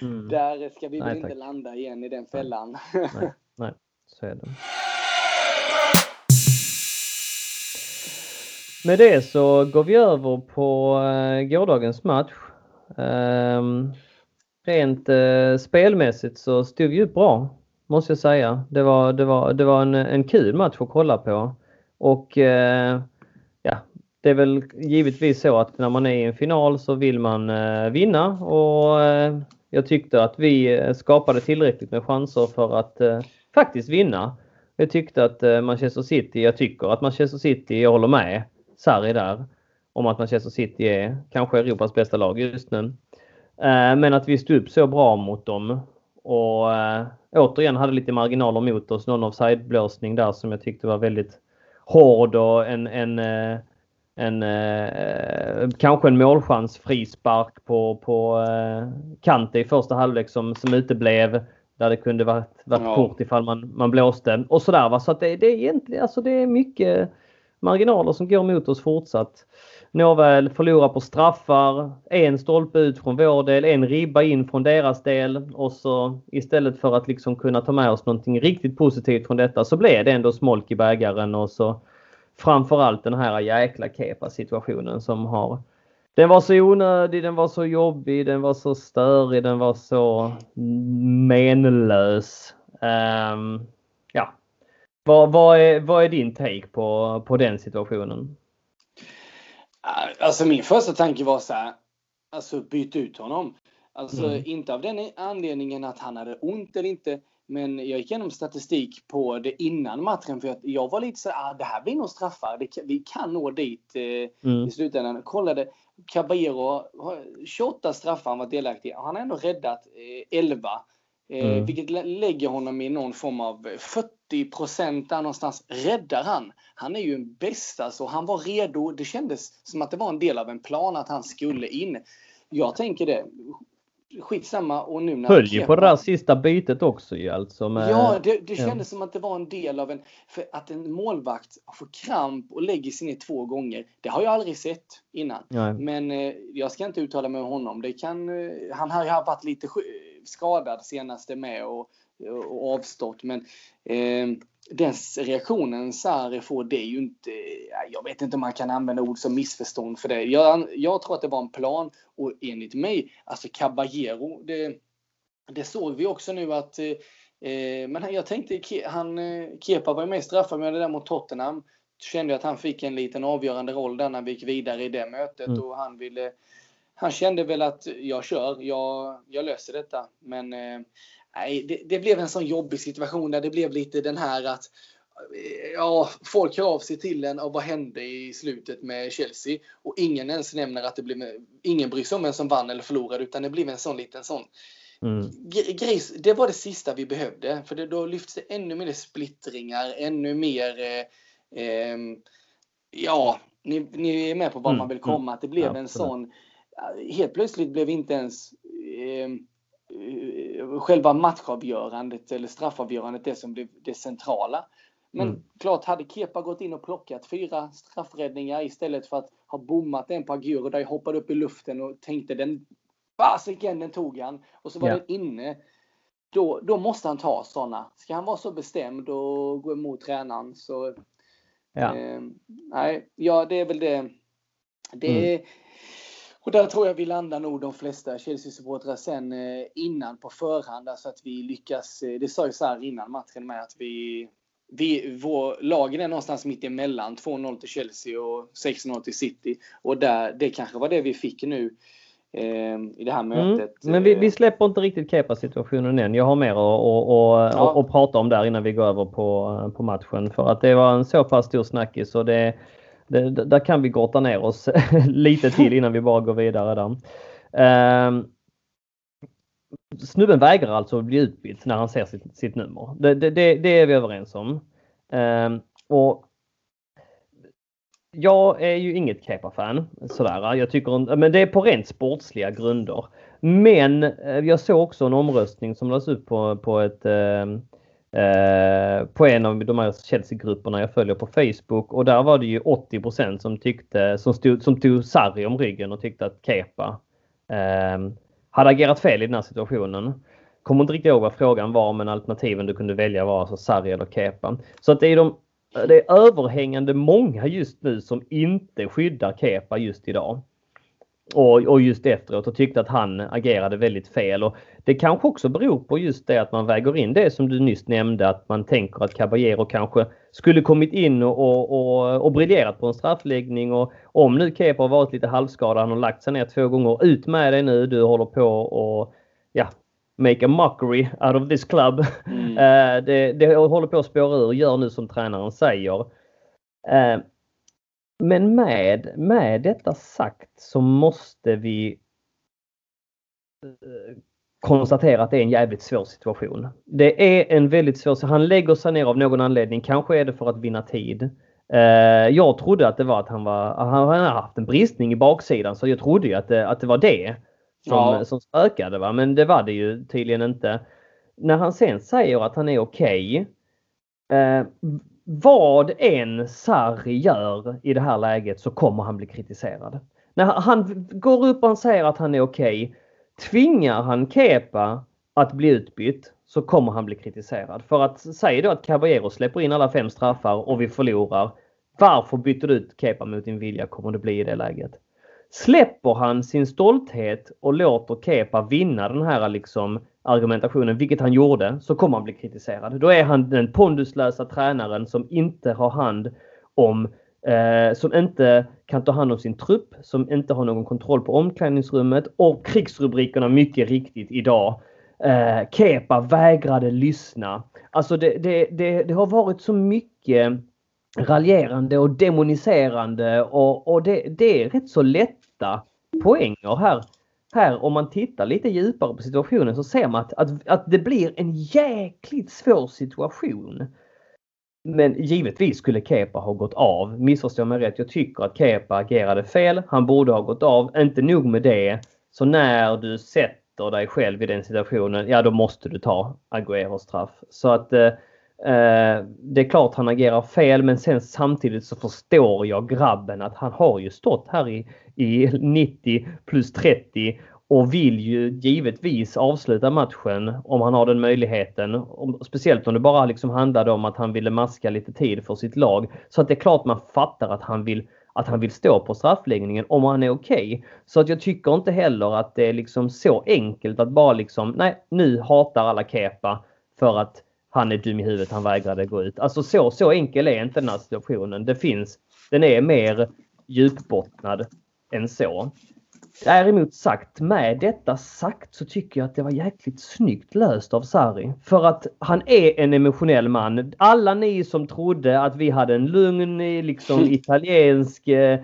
mm. [LAUGHS] där ska vi väl inte landa igen i den fällan. nej, [LAUGHS] nej, så är det. Med det så går vi över på uh, gårdagens match. Um, rent uh, spelmässigt så stod vi upp bra, måste jag säga. Det var, det var, det var en, en kul match att kolla på. Och eh, ja, det är väl givetvis så att när man är i en final så vill man eh, vinna och eh, jag tyckte att vi eh, skapade tillräckligt med chanser för att faktiskt vinna. Jag tyckte att Manchester City, jag tycker att Manchester City, jag håller med, Sarri där om att Manchester City är kanske Europas bästa lag just nu. Men att vi stod upp så bra mot dem och äh, återigen hade lite marginaler mot oss. Någon offside-blåsning där som jag tyckte var väldigt hård och en, en, äh, en äh, kanske en målchans frispark på, på äh, Kante i första halvlek som, som uteblev. Där det kunde varit, varit ja. kort ifall man, man blåste och sådär. Va? Så att det, det är egentligen alltså det är mycket marginaler som går mot oss fortsatt. Nåväl, förlora på straffar, en stolpe ut från vår del, en ribba in från deras del och så istället för att liksom kunna ta med oss någonting riktigt positivt från detta så blev det ändå smolk i bägaren och så framförallt den här jäkla kepa situationen som har den var så onödig, den var så jobbig, den var så störig, den var så menlös. Um, vad, vad, är, vad är din take på, på den situationen? Alltså min första tanke var så här, alltså byt ut honom. Alltså mm. inte av den anledningen att han hade ont eller inte, men jag gick igenom statistik på det innan matchen för att jag var lite så ah, det här blir nog straffar. Det, vi kan nå dit eh, mm. i slutändan. Kollade, Caballero 28 straffar han var delaktig Han har ändå räddat eh, 11. Eh, mm. Vilket lägger honom i någon form av 40 procent där någonstans räddar han. Han är ju en bästa så han var redo. Det kändes som att det var en del av en plan att han skulle in. Jag tänker det skitsamma. Och nu när Höll ju på det där sista bytet också ju alltså. Med, ja, det, det kändes ja. som att det var en del av en... För att en målvakt får kramp och lägger sig ner två gånger. Det har jag aldrig sett innan. Nej. Men eh, jag ska inte uttala mig om honom. Det kan, eh, han har ju varit lite skadad senaste med och, och avstått. Men eh, den reaktionen Sarri får, det är ju inte... Jag vet inte om man kan använda ord som missförstånd för det. Jag, jag tror att det var en plan och enligt mig, alltså Caballero, det, det såg vi också nu att eh, men jag tänkte, han, eh, Kepa var ju med straffad med det där mot Tottenham. Kände att han fick en liten avgörande roll där när vi gick vidare i det mötet mm. och han ville han kände väl att jag kör, jag, jag löser detta. Men eh, nej, det, det, blev en sån jobbig situation där det blev lite den här att eh, ja, folk hör av sig till en och vad hände i slutet med Chelsea? Och ingen ens nämner att det blev, ingen bryr sig om vem som vann eller förlorade utan det blev en sån liten sån mm. grej. Det var det sista vi behövde för det, då lyfts det ännu mer splittringar, ännu mer eh, eh, ja, ni, ni, är med på vad mm. man vill komma. Mm. Att det blev ja, en sån helt plötsligt blev inte ens eh, eh, själva matchavgörandet eller straffavgörandet det som blev det centrala. Men mm. klart, hade Kepa gått in och plockat fyra straffräddningar istället för att ha bommat en på Aguero där jag hoppade upp i luften och tänkte den fasiken, den tog han. Och så var ja. den inne. Då, då måste han ta sådana. Ska han vara så bestämd och gå emot tränaren så... Ja. Eh, nej, ja det är väl det. Det, mm. Och där tror jag vi landar nog de flesta Chelsea-supportrar sen eh, innan på förhand. Alltså att vi lyckas, eh, det sa ju så här innan matchen med att vi, vi, vår, lagen är någonstans mitt emellan 2-0 till Chelsea och 6-0 till City. Och där, det kanske var det vi fick nu eh, i det här mm. mötet. Mm, men vi, vi, släpper inte riktigt Kepa-situationen än. Jag har mer att, att, att, ja. att, prata om där innan vi går över på, på matchen. För att det var en så pass stor snackis och det, det, där kan vi grotta ner oss [LAUGHS] lite till innan vi bara går vidare där. Um, snubben vägrar alltså att bli utbytt när han ser sitt, sitt nummer. Det, det, det, är vi överens om. Um, och jag är ju inget Kepa-fan sådär. Jag tycker men det är på rent sportsliga grunder. Men eh, jag såg också en omröstning som lades upp på, på ett ehm, eh, på en av de här Chelsea-grupperna jag följer på Facebook och där var det ju 80 som tyckte, som, stod, som tog Sarri om ryggen och tyckte att Kepa eh, hade agerat fel i den här situationen. Kommer inte riktigt ihåg vad frågan var men alternativen du kunde välja var alltså Sarri eller Kepa. Så att det är de det är överhängande många just nu som inte skyddar Kepa just idag. Och, och just efteråt och tyckte att han agerade väldigt fel. Och det kanske också beror på just det att man väger in det som du nyss nämnde att man tänker att Caballero kanske skulle kommit in och, och, och, och briljerat på en straffläggning och om nu Kepa har varit lite halvskadad, han har lagt sig ner två gånger, ut med dig nu, du håller på och ja, make a mockery out of this club. Mm. Uh, [LAUGHS] det, det håller på att spåra ur, gör nu som tränaren säger. Men med, med detta sagt så måste vi uh, konstatera att det är en jävligt svår situation. Det är en väldigt svår, han lägger sig ner av någon anledning. Kanske är det för att vinna tid. Jag trodde att det var att han var, han har haft en bristning i baksidan så jag trodde ju att det, att det var det som, ja. som spökade. Va? Men det var det ju tydligen inte. När han sen säger att han är okej. Okay, eh, vad än Sarri gör i det här läget så kommer han bli kritiserad. När han går upp och säger att han är okej. Okay, tvingar han Kepa att bli utbytt så kommer han bli kritiserad. För att säga då att Caballero släpper in alla fem straffar och vi förlorar. Varför bytte du ut Kepa mot din vilja kommer det bli i det läget. Släpper han sin stolthet och låter Kepa vinna den här liksom argumentationen, vilket han gjorde, så kommer han bli kritiserad. Då är han den ponduslösa tränaren som inte har hand om eh, som inte kan ta hand om sin trupp, som inte har någon kontroll på omklädningsrummet och krigsrubrikerna mycket riktigt idag. Eh, Kepa vägrade lyssna. Alltså det, det, det, det har varit så mycket raljerande och demoniserande och, och det, det är rätt så lätt lätta poänger här. Här om man tittar lite djupare på situationen så ser man att, att, att det blir en jäkligt svår situation. Men givetvis skulle Kepa ha gått av. Missförstå mig rätt. Jag tycker att Kepa agerade fel. Han borde ha gått av. Inte nog med det. Så när du sätter dig själv i den situationen, ja då måste du ta Agueros straff. Så att Eh, Eh, det är klart han agerar fel men sen samtidigt så förstår jag grabben att han har ju stått här i, i 90 plus 30 och vill ju givetvis avsluta matchen om han har den möjligheten. Speciellt om det bara liksom handlade om att han ville maska lite tid för sitt lag. Så att det är klart man fattar att han vill att han vill stå på straffläggningen om han är okej. Okay. Så att jag tycker inte heller att det är liksom så enkelt att bara liksom, nej nu hatar alla Kepa för att han är dum i huvudet, han vägrade gå ut. Alltså så, så enkel är inte den här situationen. Det finns, den är mer djupbottnad än så. Däremot sagt, med detta sagt så tycker jag att det var jäkligt snyggt löst av Sarri. För att han är en emotionell man. Alla ni som trodde att vi hade en lugn liksom [LAUGHS] italiensk eh,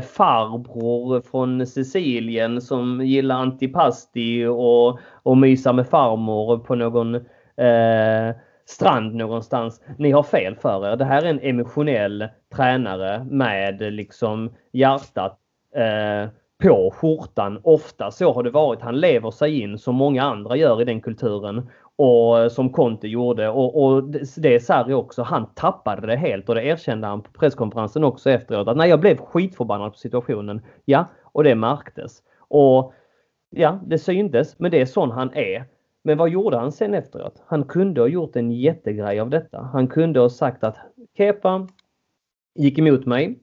farbror från Sicilien som gillar antipasti och, och mysa med farmor på någon eh, strand någonstans. Ni har fel för er. Det här är en emotionell tränare med liksom hjärtat eh, på skjortan. Ofta så har det varit. Han lever sig in som många andra gör i den kulturen. Och eh, som Conte gjorde och, och det är Sarri också. Han tappade det helt och det erkände han på presskonferensen också efteråt. Att nej, jag blev skitförbannad på situationen. Ja, och det märktes. Och ja, det syntes. Men det är sån han är. Men vad gjorde han sen efteråt? Han kunde ha gjort en jättegrej av detta. Han kunde ha sagt att Kepa gick emot mig.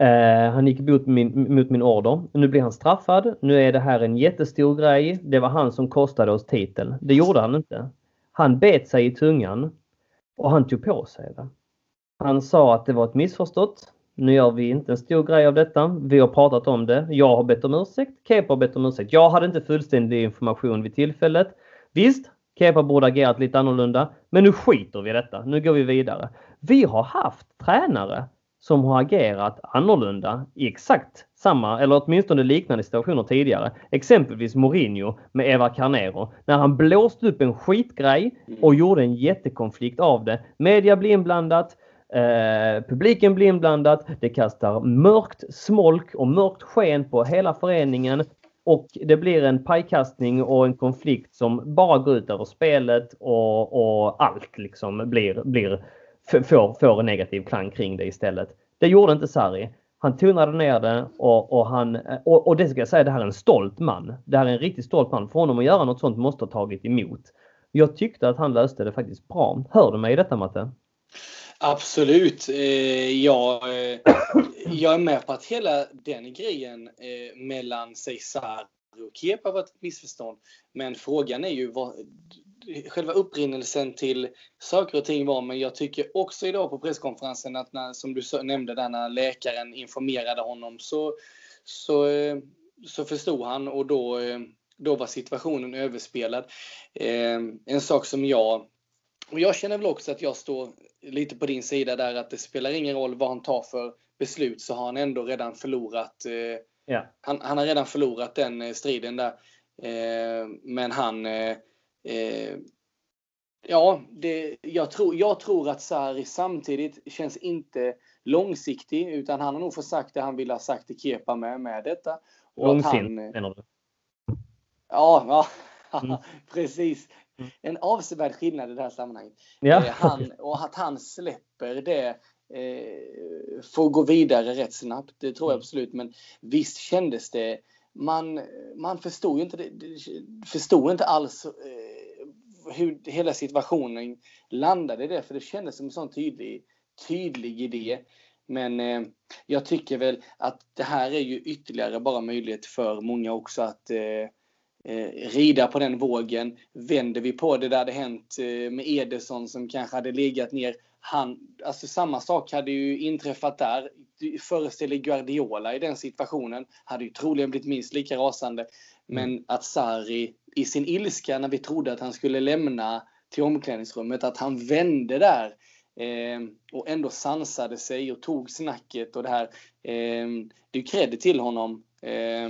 Eh, han gick emot min, mot min order. Nu blir han straffad. Nu är det här en jättestor grej. Det var han som kostade oss titeln. Det gjorde han inte. Han bet sig i tungan. Och han tog på sig det. Han sa att det var ett missförstått. Nu gör vi inte en stor grej av detta. Vi har pratat om det. Jag har bett om ursäkt. Kepa har bett om ursäkt. Jag hade inte fullständig information vid tillfället. Visst, Kepa borde agerat lite annorlunda. Men nu skiter vi i detta. Nu går vi vidare. Vi har haft tränare som har agerat annorlunda i exakt samma eller åtminstone liknande situationer tidigare. Exempelvis Mourinho med Eva Carnero. När han blåste upp en skitgrej mm. och gjorde en jättekonflikt av det. Media blir inblandat. Eh, publiken blir inblandad. Det kastar mörkt smolk och mörkt sken på hela föreningen. Och det blir en pajkastning och en konflikt som bara går ut över spelet och, och allt liksom blir, blir får, får en negativ klang kring det istället. Det gjorde inte Sarri. Han tonade ner det och, och han, och, och det ska jag säga, det här är en stolt man. Det här är en riktigt stolt man. För honom att göra något sånt måste ha tagit emot. Jag tyckte att han löste det faktiskt bra. Hör du mig i detta Matte? Absolut. Eh, jag, eh, jag är med på att hela den grejen eh, mellan sig Sarri och Kepa var ett missförstånd. Men frågan är ju vad, själva upprinnelsen till saker och ting var, men jag tycker också idag på presskonferensen att när, som du nämnde där när läkaren informerade honom så, så, eh, så förstod han och då, eh, då var situationen överspelad. Eh, en sak som jag, och jag känner väl också att jag står lite på din sida där att det spelar ingen roll vad han tar för beslut så har han ändå redan förlorat Ja. Han, han, har redan förlorat den striden där. men han, Eh, ja, det, jag, tror, jag tror att Sarri samtidigt känns inte långsiktig utan han har nog fått sagt det han ville ha sagt till Kepa med, med detta. Långsint menar du? Ja, ja mm. [LAUGHS] precis. Mm. En avsevärd skillnad i det här sammanhanget. Ja. Eh, han, och att han släpper det eh, får gå vidare rätt snabbt, det tror jag mm. absolut. Men visst kändes det man, man förstod ju inte, det, förstod inte alls eh, hur hela situationen landade i det, för det kändes som en sån tydlig, tydlig idé. Men eh, jag tycker väl att det här är ju ytterligare bara möjlighet för många också att eh, eh, rida på den vågen. Vänder vi på det där det hänt eh, med Ederson som kanske hade legat ner. Han, alltså samma sak hade ju inträffat där föreställer Guardiola i den situationen hade ju troligen blivit minst lika rasande. Men mm. att Sarri i sin ilska när vi trodde att han skulle lämna till omklädningsrummet, att han vände där eh, och ändå sansade sig och tog snacket och det här. Eh, det är cred till honom. Eh,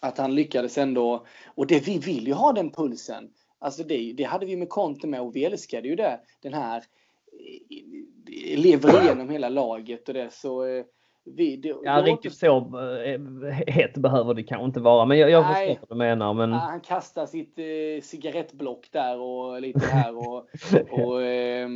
att han lyckades ändå. Och det vi vill ju ha den pulsen. Alltså det, det hade vi med Conte med och vi älskade ju det. Den här lever igenom hela laget och det så eh, vi, det, ja, det riktigt så eh, het behöver det kanske inte vara, men jag, jag förstår vad du menar. Men... han kastar sitt eh, cigarettblock där och lite här och, [LAUGHS] och eh,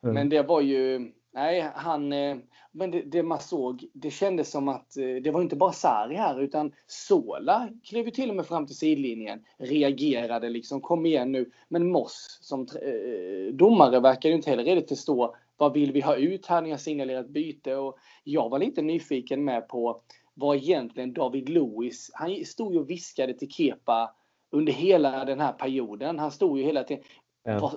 men det var ju, nej han, eh, men det, det, man såg, det kändes som att eh, det var inte bara Sarri här utan Sola klev ju till och med fram till sidlinjen, reagerade liksom, kom igen nu. Men Moss som eh, domare verkar ju inte heller riktigt förstå. Vad vill vi ha ut här när jag signalerat byte? Och jag var lite nyfiken med på vad egentligen David Lewis, han stod ju och viskade till Kepa under hela den här perioden. Han stod ju hela tiden. Ja. Vad,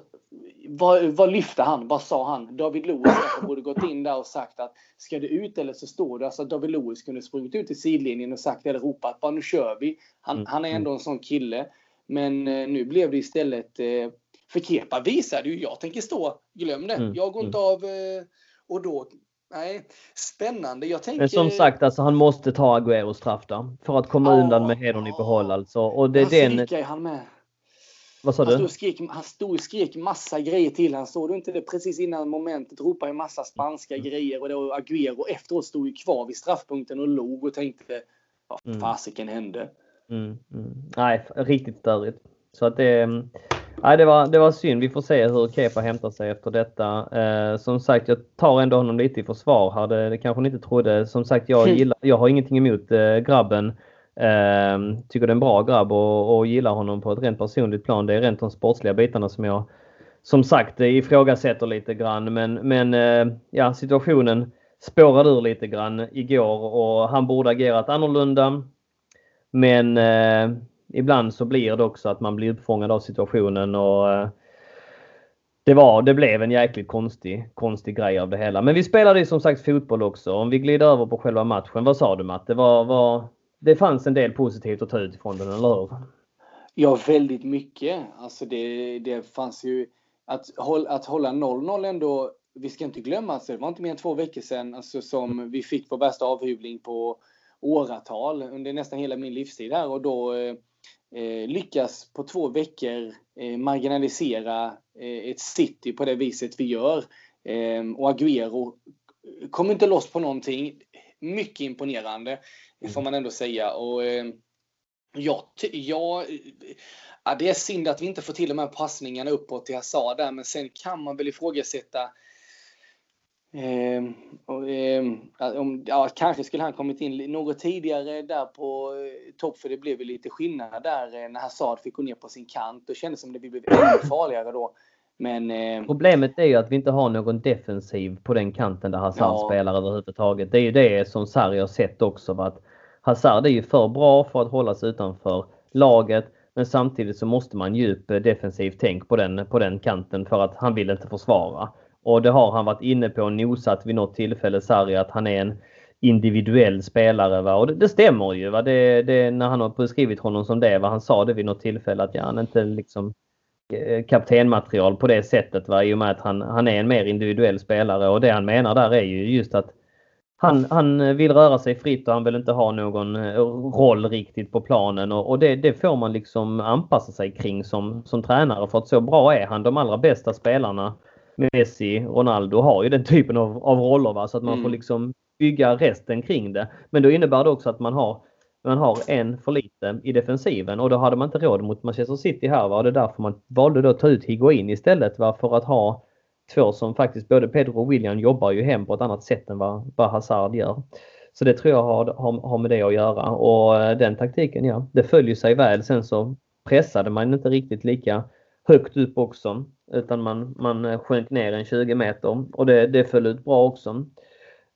vad, vad, lyfte han? Vad sa han? David Lewis borde gått in där och sagt att ska du ut eller så står du. Alltså David Lewis kunde sprungit ut i sidlinjen och sagt eller ropat bara nu kör vi. Han, mm. han är ändå en sån kille. Men eh, nu blev det istället eh, för Kepa visade ju jag tänker stå. Glöm det. Mm. Jag går inte mm. av eh, och då Nej, spännande. Jag tänker... Men som sagt, alltså, han måste ta Aguero straff där. För att komma ja, undan med hedern i behåll alltså. Och det, han den... han med. Vad sa han du? Stod skrek, han stod och skrek massa grejer till han Såg du inte det precis innan momentet? Ropade en massa spanska mm. grejer och det var Agüero efteråt stod ju kvar vid straffpunkten och log och tänkte vad mm. fasiken hände? Mm, mm. Nej, riktigt störigt. Så att det, nej, det, var, det var synd. Vi får se hur Kepa hämtar sig efter detta. Eh, som sagt, jag tar ändå honom lite i försvar här. Det, det kanske ni inte trodde. Som sagt, jag, [LAUGHS] gillar, jag har ingenting emot eh, grabben. Eh, tycker det är en bra grabb och, och gillar honom på ett rent personligt plan. Det är rent de sportsliga bitarna som jag som sagt ifrågasätter lite grann. Men, men eh, ja, situationen spårade ur lite grann igår och han borde agerat annorlunda. Men eh, ibland så blir det också att man blir uppfångad av situationen och eh, det, var, det blev en jäkligt konstig, konstig grej av det hela. Men vi spelade ju som sagt fotboll också. Om vi glider över på själva matchen. Vad sa du Matte? Vad, vad, det fanns en del positivt att ta ut ifrån den, eller hur? Ja, väldigt mycket. Alltså det, det fanns ju... Att, att hålla 0-0 ändå, vi ska inte glömma, alltså, det var inte mer än två veckor sedan alltså, som vi fick vår bästa avhyvling på åratal under nästan hela min livstid här och då eh, lyckas på två veckor eh, marginalisera eh, ett City på det viset vi gör. Eh, och Agüero kommer inte loss på någonting. Mycket imponerande, får man ändå säga. Och, eh, ja, ja, ja, det är synd att vi inte får till de här passningarna uppåt till Hazard där, men sen kan man väl ifrågasätta Eh, och, eh, om, ja, kanske skulle han kommit in något tidigare där på eh, topp, för det blev väl lite skillnad där eh, när Hazard fick gå ner på sin kant. Då kändes det som det blev ännu farligare då. Men, eh, Problemet är ju att vi inte har någon defensiv på den kanten där Hazard ja. spelar överhuvudtaget. Det är ju det som Sarri har sett också. Att Hazard är ju för bra för att hålla sig utanför laget. Men samtidigt så måste man djup eh, defensivt tänk på den, på den kanten för att han vill inte försvara. Och det har han varit inne på och nosat vid något tillfälle, Sarri, att han är en individuell spelare. Va? Och det, det stämmer ju. Va? Det, det, när han har beskrivit honom som det, va? han sa det vid något tillfälle att ja, han inte liksom eh, kaptenmaterial på det sättet va? i och med att han, han är en mer individuell spelare och det han menar där är ju just att han, han vill röra sig fritt och han vill inte ha någon eh, roll riktigt på planen och, och det, det, får man liksom anpassa sig kring som, som tränare för att så bra är han. De allra bästa spelarna Messi, Ronaldo har ju den typen av, av roller va? så att man mm. får liksom bygga resten kring det. Men då innebär det också att man har man har en för lite i defensiven och då hade man inte råd mot Manchester City här. Va? Och det är därför man valde då att ta ut Higuain istället va? för att ha två som faktiskt både Pedro och William jobbar ju hem på ett annat sätt än vad, vad Hazard gör. Så det tror jag har, har, har med det att göra och eh, den taktiken ja, det följer sig väl. Sen så pressade man inte riktigt lika högt upp också. Utan man, man sjönk ner en 20 meter och det, det föll ut bra också.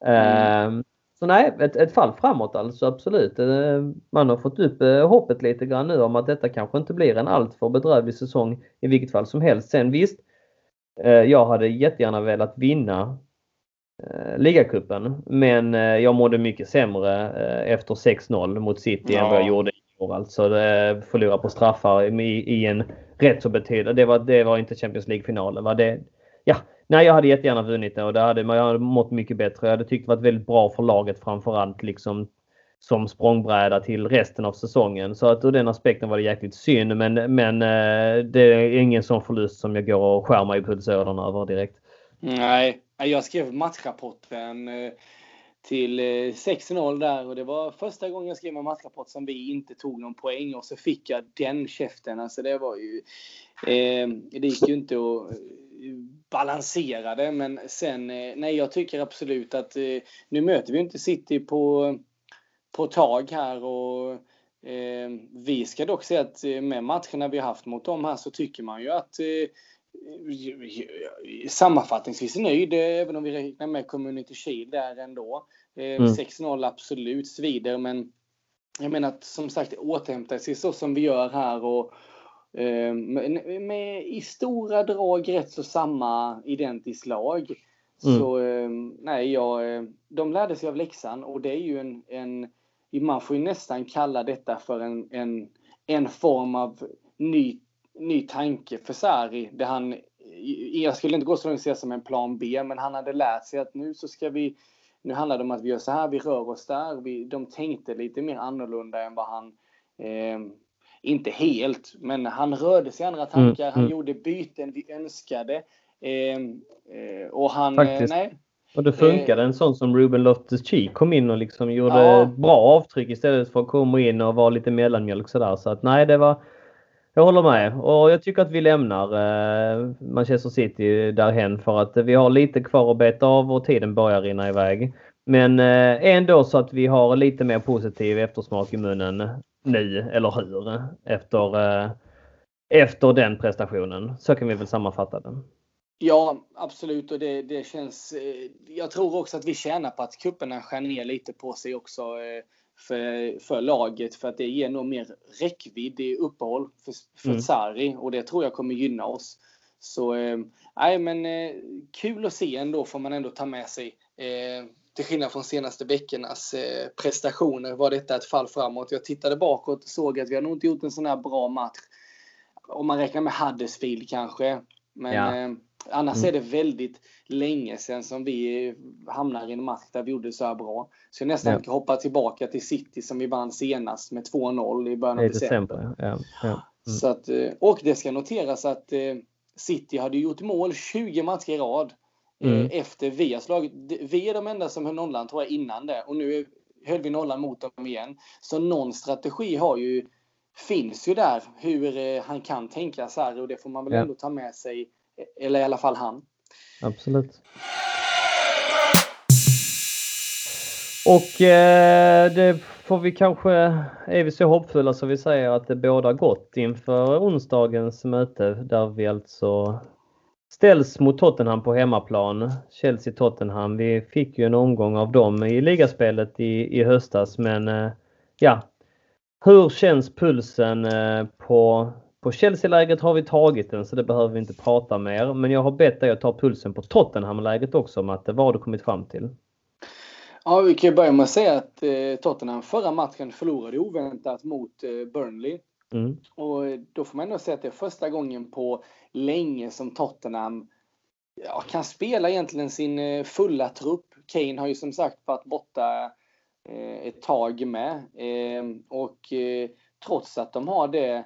Mm. Uh, så nej, ett, ett fall framåt alltså absolut. Uh, man har fått upp uh, hoppet lite grann nu om att detta kanske inte blir en alltför bedrövlig säsong i vilket fall som helst. Sen visst, eh, jag hade jättegärna velat vinna ligacupen men jag mådde mycket sämre efter 6-0 mot City ja. än vad jag gjorde år. Alltså förlora på straffar i, i en rätt så betydande. Det var, det var inte Champions League-finalen. Va? Det, ja, nej, jag hade jättegärna vunnit det och det hade, jag hade mått mycket bättre. Jag hade tyckt det varit väldigt bra för laget framförallt liksom som språngbräda till resten av säsongen. Så att ur den aspekten var det jäkligt synd. Men, men eh, det är ingen sån förlust som jag går och skär mig i pulsådern över direkt. Nej, jag skrev matchrapporten eh, till eh, 6-0 där och det var första gången jag skrev en matchrapport som vi inte tog någon poäng och så fick jag den käften. Alltså det var ju... Eh, det gick ju inte att balansera det men sen, eh, nej jag tycker absolut att eh, nu möter vi inte City på, på tag här och eh, vi ska dock säga att med matcherna vi har haft mot dem här så tycker man ju att sammanfattningsvis är nöjd, även om vi räknar med Community Shield där ändå. Mm. 6-0 absolut svider, men jag menar att som sagt återhämta sig så som vi gör här och eh, med, med, i stora drag rätt så samma identiskt lag. Mm. Så eh, nej, ja, de lärde sig av läxan och det är ju en, en man får ju nästan kalla detta för en, en, en form av ny ny tanke för Sarri. Det han, jag skulle inte gå så långt att säga som en plan B, men han hade lärt sig att nu så ska vi nu handlar det om att vi gör så här, vi rör oss där. Vi, de tänkte lite mer annorlunda än vad han eh, inte helt, men han rörde sig i andra tankar. Mm, han mm. gjorde byten vi önskade. Ehm, eh, och han, eh, nej. Och det funkade. En sån som Ruben Loftus-Cheek kom in och liksom gjorde ja. bra avtryck istället för att komma in och vara lite mellanmjölk sådär. Så att nej, det var, jag håller med och jag tycker att vi lämnar eh, Manchester City därhen för att vi har lite kvar att beta av och tiden börjar rinna iväg. Men eh, ändå så att vi har lite mer positiv eftersmak i munnen nu, eller hur? Efter, eh, efter den prestationen. Så kan vi väl sammanfatta den. Ja, absolut. Och det, det känns... Jag tror också att vi tjänar på att kupperna skär ner lite på sig också för, för laget för att det ger nog mer räckvidd i uppehåll för, för mm. Sarri och det tror jag kommer gynna oss. Så nej, men kul att se ändå får man ändå ta med sig. Till skillnad från senaste veckornas prestationer var detta ett fall framåt. Jag tittade bakåt och såg att vi har nog inte gjort en sån här bra match. Om man räknar med Huddersfield kanske. Men ja. Annars mm. är det väldigt länge sedan som vi hamnar i en match där vi gjorde så här bra. Så jag nästan ja. hoppa tillbaka till City som vi vann senast med 2-0 i början av december. Ja. Ja. Mm. Så att, eh, och det ska noteras att eh, City hade gjort mål 20 matcher i rad eh, mm. efter vi har slagit. Vi är de enda som höll nollan tror jag innan det och nu höll vi nollan mot dem igen. Så någon strategi har ju finns ju där hur han kan tänka så här och det får man väl ändå ta med sig eller i alla fall han. Absolut. Och eh, det får vi kanske, är vi så hoppfulla så vi säger att det båda gott inför onsdagens möte där vi alltså ställs mot Tottenham på hemmaplan. Chelsea-Tottenham. Vi fick ju en omgång av dem i ligaspelet i, i höstas men eh, ja. Hur känns pulsen eh, på på Chelsea-läget har vi tagit den så det behöver vi inte prata mer. Men jag har bett dig att ta pulsen på Tottenham-läget också Matte. Vad har du kommit fram till? Ja, vi kan börja med att säga att eh, Tottenham förra matchen förlorade oväntat mot eh, Burnley. Mm. Och då får man ändå säga att det är första gången på länge som Tottenham ja, kan spela egentligen sin eh, fulla trupp. Kane har ju som sagt varit borta eh, ett tag med. Eh, och eh, trots att de har det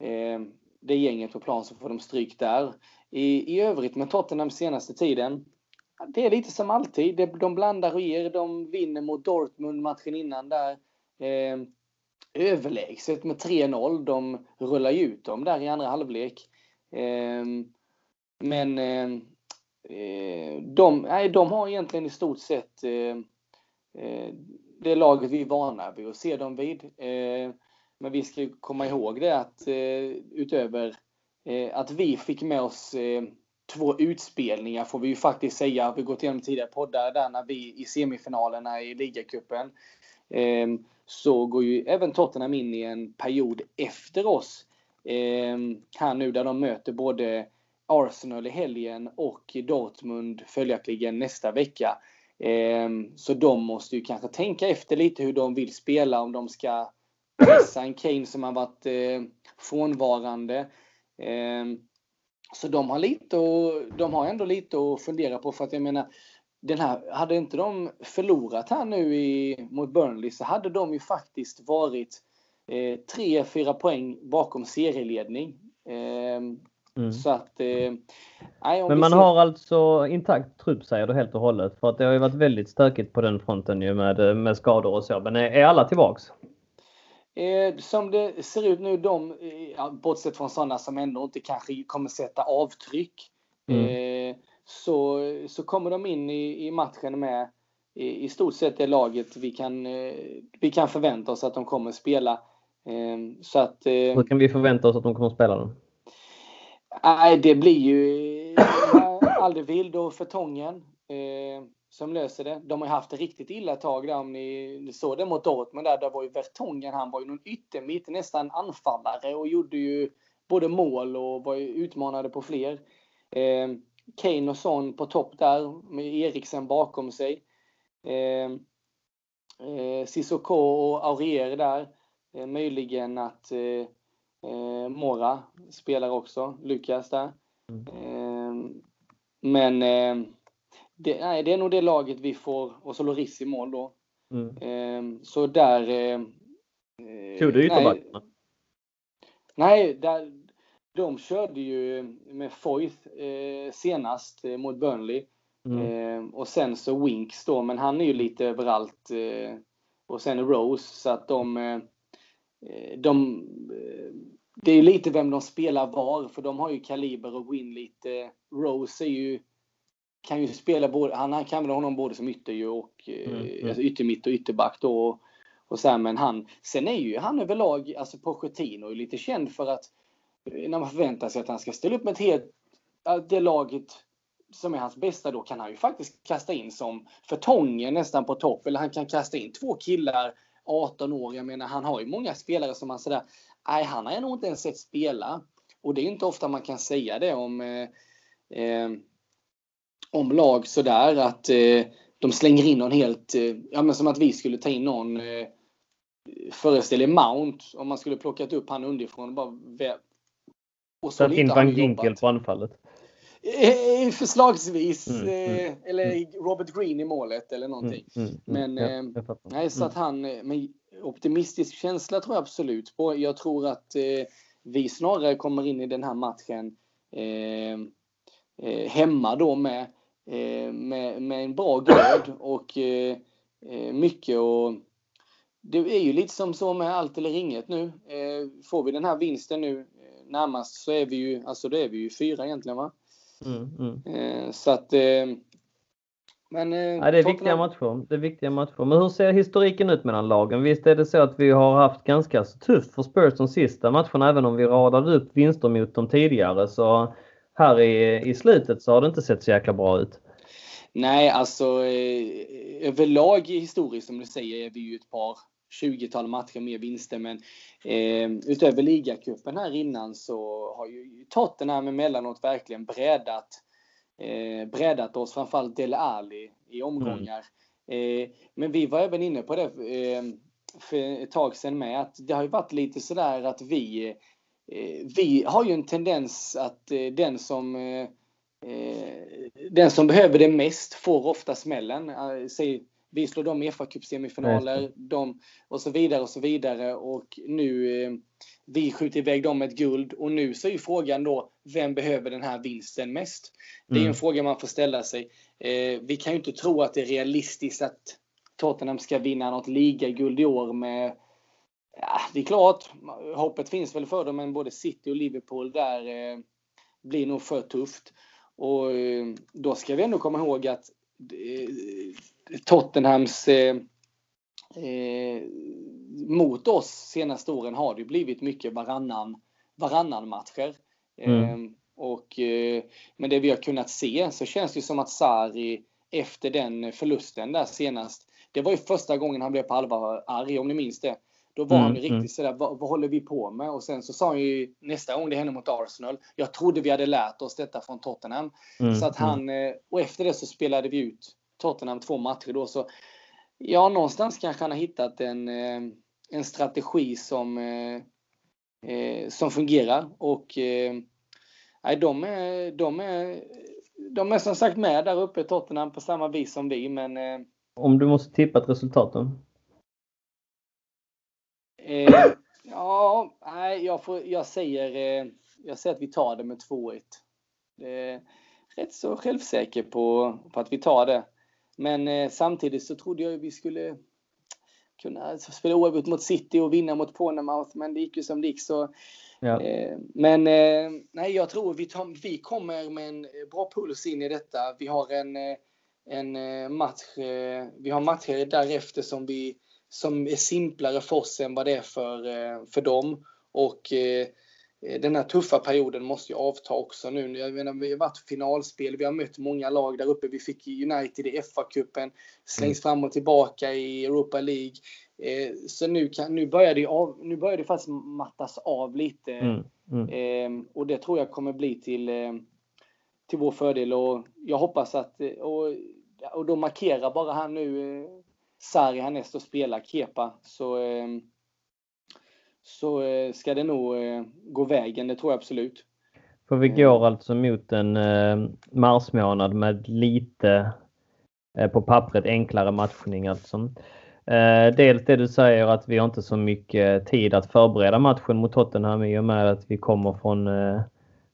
eh, det gänget på plan så får de stryk där. I, i övrigt med Tottenham senaste tiden, det är lite som alltid. De blandar och ger. De vinner mot Dortmund matchen innan där. Eh, överlägset med 3-0. De rullar ju ut dem där i andra halvlek. Eh, men eh, eh, de, nej, de har egentligen i stort sett eh, eh, det laget vi är vana vid att se dem vid. Eh, men vi ska komma ihåg det att eh, utöver eh, att vi fick med oss eh, två utspelningar får vi ju faktiskt säga. Vi har gått igenom tidigare poddar där när vi i semifinalerna i ligacupen ehm, så går ju även Tottenham in i en period efter oss. Ehm, här nu där de möter både Arsenal i helgen och Dortmund följaktligen nästa vecka. Ehm, så de måste ju kanske tänka efter lite hur de vill spela om de ska en Kane som har varit eh, frånvarande. Eh, så de har, lite och, de har ändå lite att fundera på för att jag menar den här, hade inte de förlorat här nu i, mot Burnley så hade de ju faktiskt varit eh, 3-4 poäng bakom serieledning. Eh, mm. Så att... Eh, nej, Men man ser... har alltså intakt trupp säger du helt och hållet. För att det har ju varit väldigt stökigt på den fronten ju med, med skador och så. Men är, är alla tillbaks? Eh, som det ser ut nu, de, eh, bortsett från sådana som ändå inte kanske kommer sätta avtryck, mm. eh, så, så kommer de in i, i matchen med i, i, stort sett det laget vi kan, eh, vi kan förvänta oss att de kommer spela. Eh, så att, Hur kan vi förvänta oss att de kommer spela då? Nej, det blir ju Aldervild och Förtongen som löser det. De har ju haft det riktigt illa ett tag där om ni, såg det mot Dortmund där. Där var ju Vertongen, han var ju någon yttermitt, nästan anfallare och gjorde ju både mål och var ju utmanade på fler. Eh, Kane och Son på topp där med Eriksen bakom sig. Eh, eh, Sissoko och Aurier där. Eh, möjligen att eh, eh Mora spelar också, Lukas där. Mm. Eh, men eh, det, nej, det är nog det laget vi får, och så Loris i mål då. Mm. Eh, så där... Eh, Tog du ytterbackarna? Nej, där, de körde ju med Foyth eh, senast eh, mot Burnley. Mm. Eh, och sen så Winks då, men han är ju lite överallt. Eh, och sen Rose, så att de... Eh, de det är lite vem de spelar var, för de har ju kaliber och gå in lite. Rose är ju kan ju spela både, han kan väl honom både som ytter och mm, mm. Alltså yttermitt och ytterback då. Och, sen, men han, sen är ju han överlag, alltså Pochettino, lite känd för att eh, när man förväntar sig att han ska ställa upp med ett helt, det laget som är hans bästa då kan han ju faktiskt kasta in som Förtongen nästan på topp. Eller han kan kasta in två killar 18 år. Jag menar han har ju många spelare som han sådär, nej han har jag nog inte ens sett spela. och det är inte ofta man kan säga det om, eh, eh om lag sådär att eh, de slänger in någon helt, eh, ja men som att vi skulle ta in någon eh, föreställer Mount om man skulle plockat upp han underifrån. Bara, och så in van Ginkel på anfallet. Eh, förslagsvis. Mm, mm, eller mm. Robert Green i målet eller någonting. Mm, mm, mm. men ja, nej, så att han, men optimistisk känsla tror jag absolut på. Jag tror att eh, vi snarare kommer in i den här matchen eh, eh, hemma då med, eh, med, med en bra glöd och eh, eh, mycket och det är ju lite som så med allt eller inget nu. får vi den här vinsten nu närmast så är vi ju, alltså då är vi ju fyra egentligen va? Mm, mm. så att men, eh, ja, det är viktiga matcher. Det är viktiga matcher. Men hur ser historiken ut mellan lagen? Visst är det så att vi har haft ganska tufft för Spurs de sista matcherna även om vi radade upp vinster mot dem tidigare. Så här i, i slutet så har det inte sett så jäkla bra ut. Nej, alltså eh, överlag historiskt som du säger är vi ju ett par 20-tal matcher med vinster. Men eh, utöver ligacupen här innan så har ju Tottenham emellanåt verkligen brädat eh, breddat oss, framförallt Dele Alli i omgångar. Mm. Eh, men vi var även inne på det eh, för ett tag sedan med, att det har ju varit lite sådär att vi, vi har ju en tendens att eh, den som eh, den som behöver det mest får ofta smällen. Säg, vi slår dem i fa Cup semifinaler de, och så vidare och så vidare. Och nu eh, vi skjuter iväg dem ett guld och nu så är ju frågan då vem behöver den här vinsten mest? Det är mm. en fråga man får ställa sig. Eh, vi kan ju inte tro att det är realistiskt att Tottenham ska vinna något ligaguld i år med Ja, det är klart, hoppet finns väl för dem, men både City och Liverpool där eh, blir nog för tufft. Och eh, då ska vi ändå komma ihåg att eh, Tottenhams eh, eh, mot oss senaste åren har det blivit mycket varannan, varannan matcher. Mm. Eh, och, eh, men det vi har kunnat se så känns det som att Sari efter den förlusten där senast, det var ju första gången han blev på allvar arg om ni minns det. Då var mm, han ju riktigt mm. sådär, vad, vad, håller vi på med? Och sen så sa han ju nästa gång det hände mot Arsenal, jag trodde vi hade lärt oss detta från Tottenham. Mm, så att han, mm. eh, och efter det så spelade vi ut Tottenham två matcher då. Så ja, någonstans kanske han har hittat en, eh, en strategi som, eh, som fungerar. Och nej, de, är, de, är, de är som sagt med där uppe, Tottenham, på samma vis som vi. Men, Om du måste tippa ett resultat då? Eh, ja, nej, jag, får, jag, säger, eh, jag säger att vi tar det med 2-1. Eh, rätt så självsäker på, på att vi tar det. Men eh, samtidigt så trodde jag att vi skulle kunna spela oavgjort mot City och vinna mot Pornemouth, men det gick ju som det gick. Så, ja. eh, men eh, nej, jag tror vi, tar, vi kommer med en bra puls in i detta. Vi har en, eh, en eh, match, eh, vi har matcher därefter som, vi, som är simplare för oss än vad det är för, för dem. Och Eh, den här tuffa perioden måste ju avta också nu. Jag menar, vi har varit finalspel, vi har mött många lag där uppe. Vi fick United i FA-cupen, slängs mm. fram och tillbaka i Europa League. Eh, så nu, kan, nu, börjar det av, nu börjar det faktiskt mattas av lite. Mm. Mm. Eh, och det tror jag kommer bli till, eh, till vår fördel. Och jag hoppas att, eh, och, och då markerar bara han nu eh, Sarri härnäst och spelar Kepa. Så ehm, så eh, ska det nog eh, gå vägen, det tror jag absolut. För vi går alltså mot en ehm, marsmånad med lite eh, på pappret enklare matchning alltså. Dels det du säger att vi har inte så mycket tid att förbereda matchen mot Tottenham i och med att vi kommer från,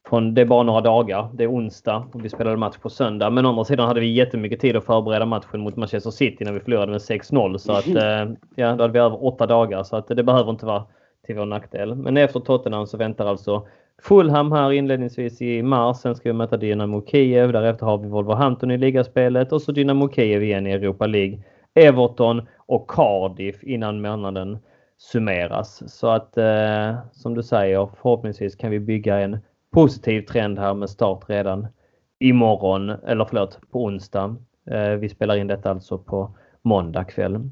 från det är bara några dagar. Det är onsdag och vi spelade match på söndag. Men å andra sidan hade vi jättemycket tid att förbereda matchen mot Manchester City när vi förlorade med 6-0. Så att ja, då hade vi över åtta dagar så att det behöver inte vara till vår nackdel. Men efter Tottenham så väntar alltså Fulham här inledningsvis i mars. Sen ska vi möta Dynamo Kiev. Därefter har vi Wolverhampton i ligaspelet och så Dynamo Kiev igen i Europa League. Everton och Cardiff innan månaden summeras. Så att eh, som du säger, förhoppningsvis kan vi bygga en positiv trend här med start redan imorgon, eller förlåt, på onsdag. Eh, vi spelar in detta alltså på måndag kväll.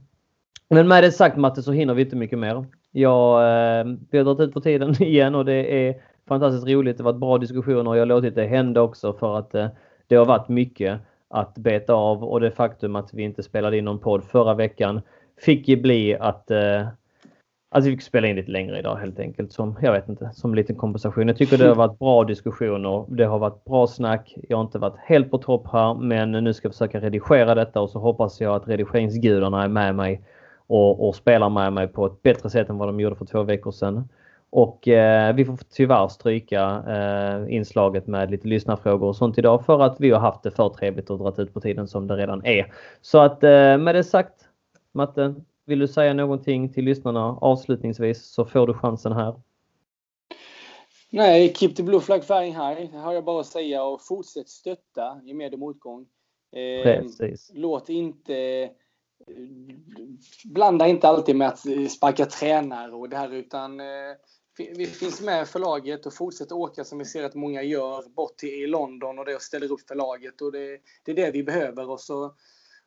Men med det sagt Matte så hinner vi inte mycket mer. Jag, eh, vi har dragit ut på tiden [LAUGHS] igen och det är fantastiskt roligt. Det har varit bra diskussioner. Jag har låtit det hända också för att eh, det har varit mycket att beta av och det faktum att vi inte spelade in någon podd förra veckan fick ju bli att eh, Alltså vi fick spela in lite längre idag helt enkelt som, jag vet inte, som liten kompensation. Jag tycker det har varit bra diskussioner. Det har varit bra snack. Jag har inte varit helt på topp här men nu ska jag försöka redigera detta och så hoppas jag att redigeringsgudarna är med mig och, och spelar med mig på ett bättre sätt än vad de gjorde för två veckor sedan. Och eh, vi får tyvärr stryka eh, inslaget med lite lyssnarfrågor och sånt idag för att vi har haft det för trevligt och dragit ut på tiden som det redan är. Så att eh, med det sagt Matte, vill du säga någonting till lyssnarna avslutningsvis så får du chansen här. Nej, keep the blue flag flying high. Det har jag bara att säga och fortsätt stötta i med och motgång. Eh, Precis. Låt inte blanda inte alltid med att sparka tränare och det här utan eh, vi finns med för laget och fortsätter åka som vi ser att många gör bort till London och det och ställer upp för laget och det, det är det vi behöver och så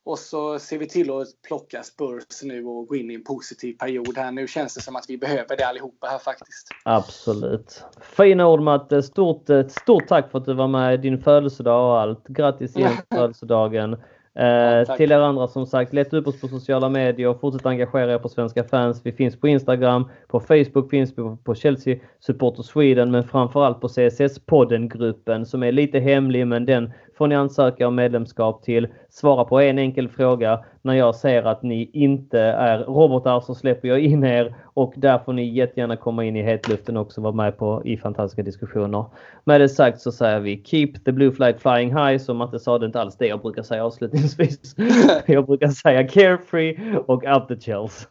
och så ser vi till att plocka Spurs nu och gå in i en positiv period här. Nu känns det som att vi behöver det allihopa här faktiskt. Absolut. Fina ord Matte. Stort, stort tack för att du var med i din födelsedag och allt. Grattis igen [LAUGHS] födelsedagen. Eh, till er andra som sagt, leta upp oss på sociala medier och fortsätt engagera er på Svenska fans. Vi finns på Instagram, på Facebook finns vi på Chelsea Supporter Sweden men framförallt på CSS-podden-gruppen som är lite hemlig men den får ni ansöka om medlemskap till. Svara på en enkel fråga. När jag ser att ni inte är robotar så släpper jag in er och där får ni jättegärna komma in i hetluften också och vara med på i fantastiska diskussioner. Med det sagt så säger vi Keep the blue flag flying high. Som Matte sa, det inte alls det jag brukar säga avslutningsvis. [LAUGHS] jag brukar säga carefree och up the chills.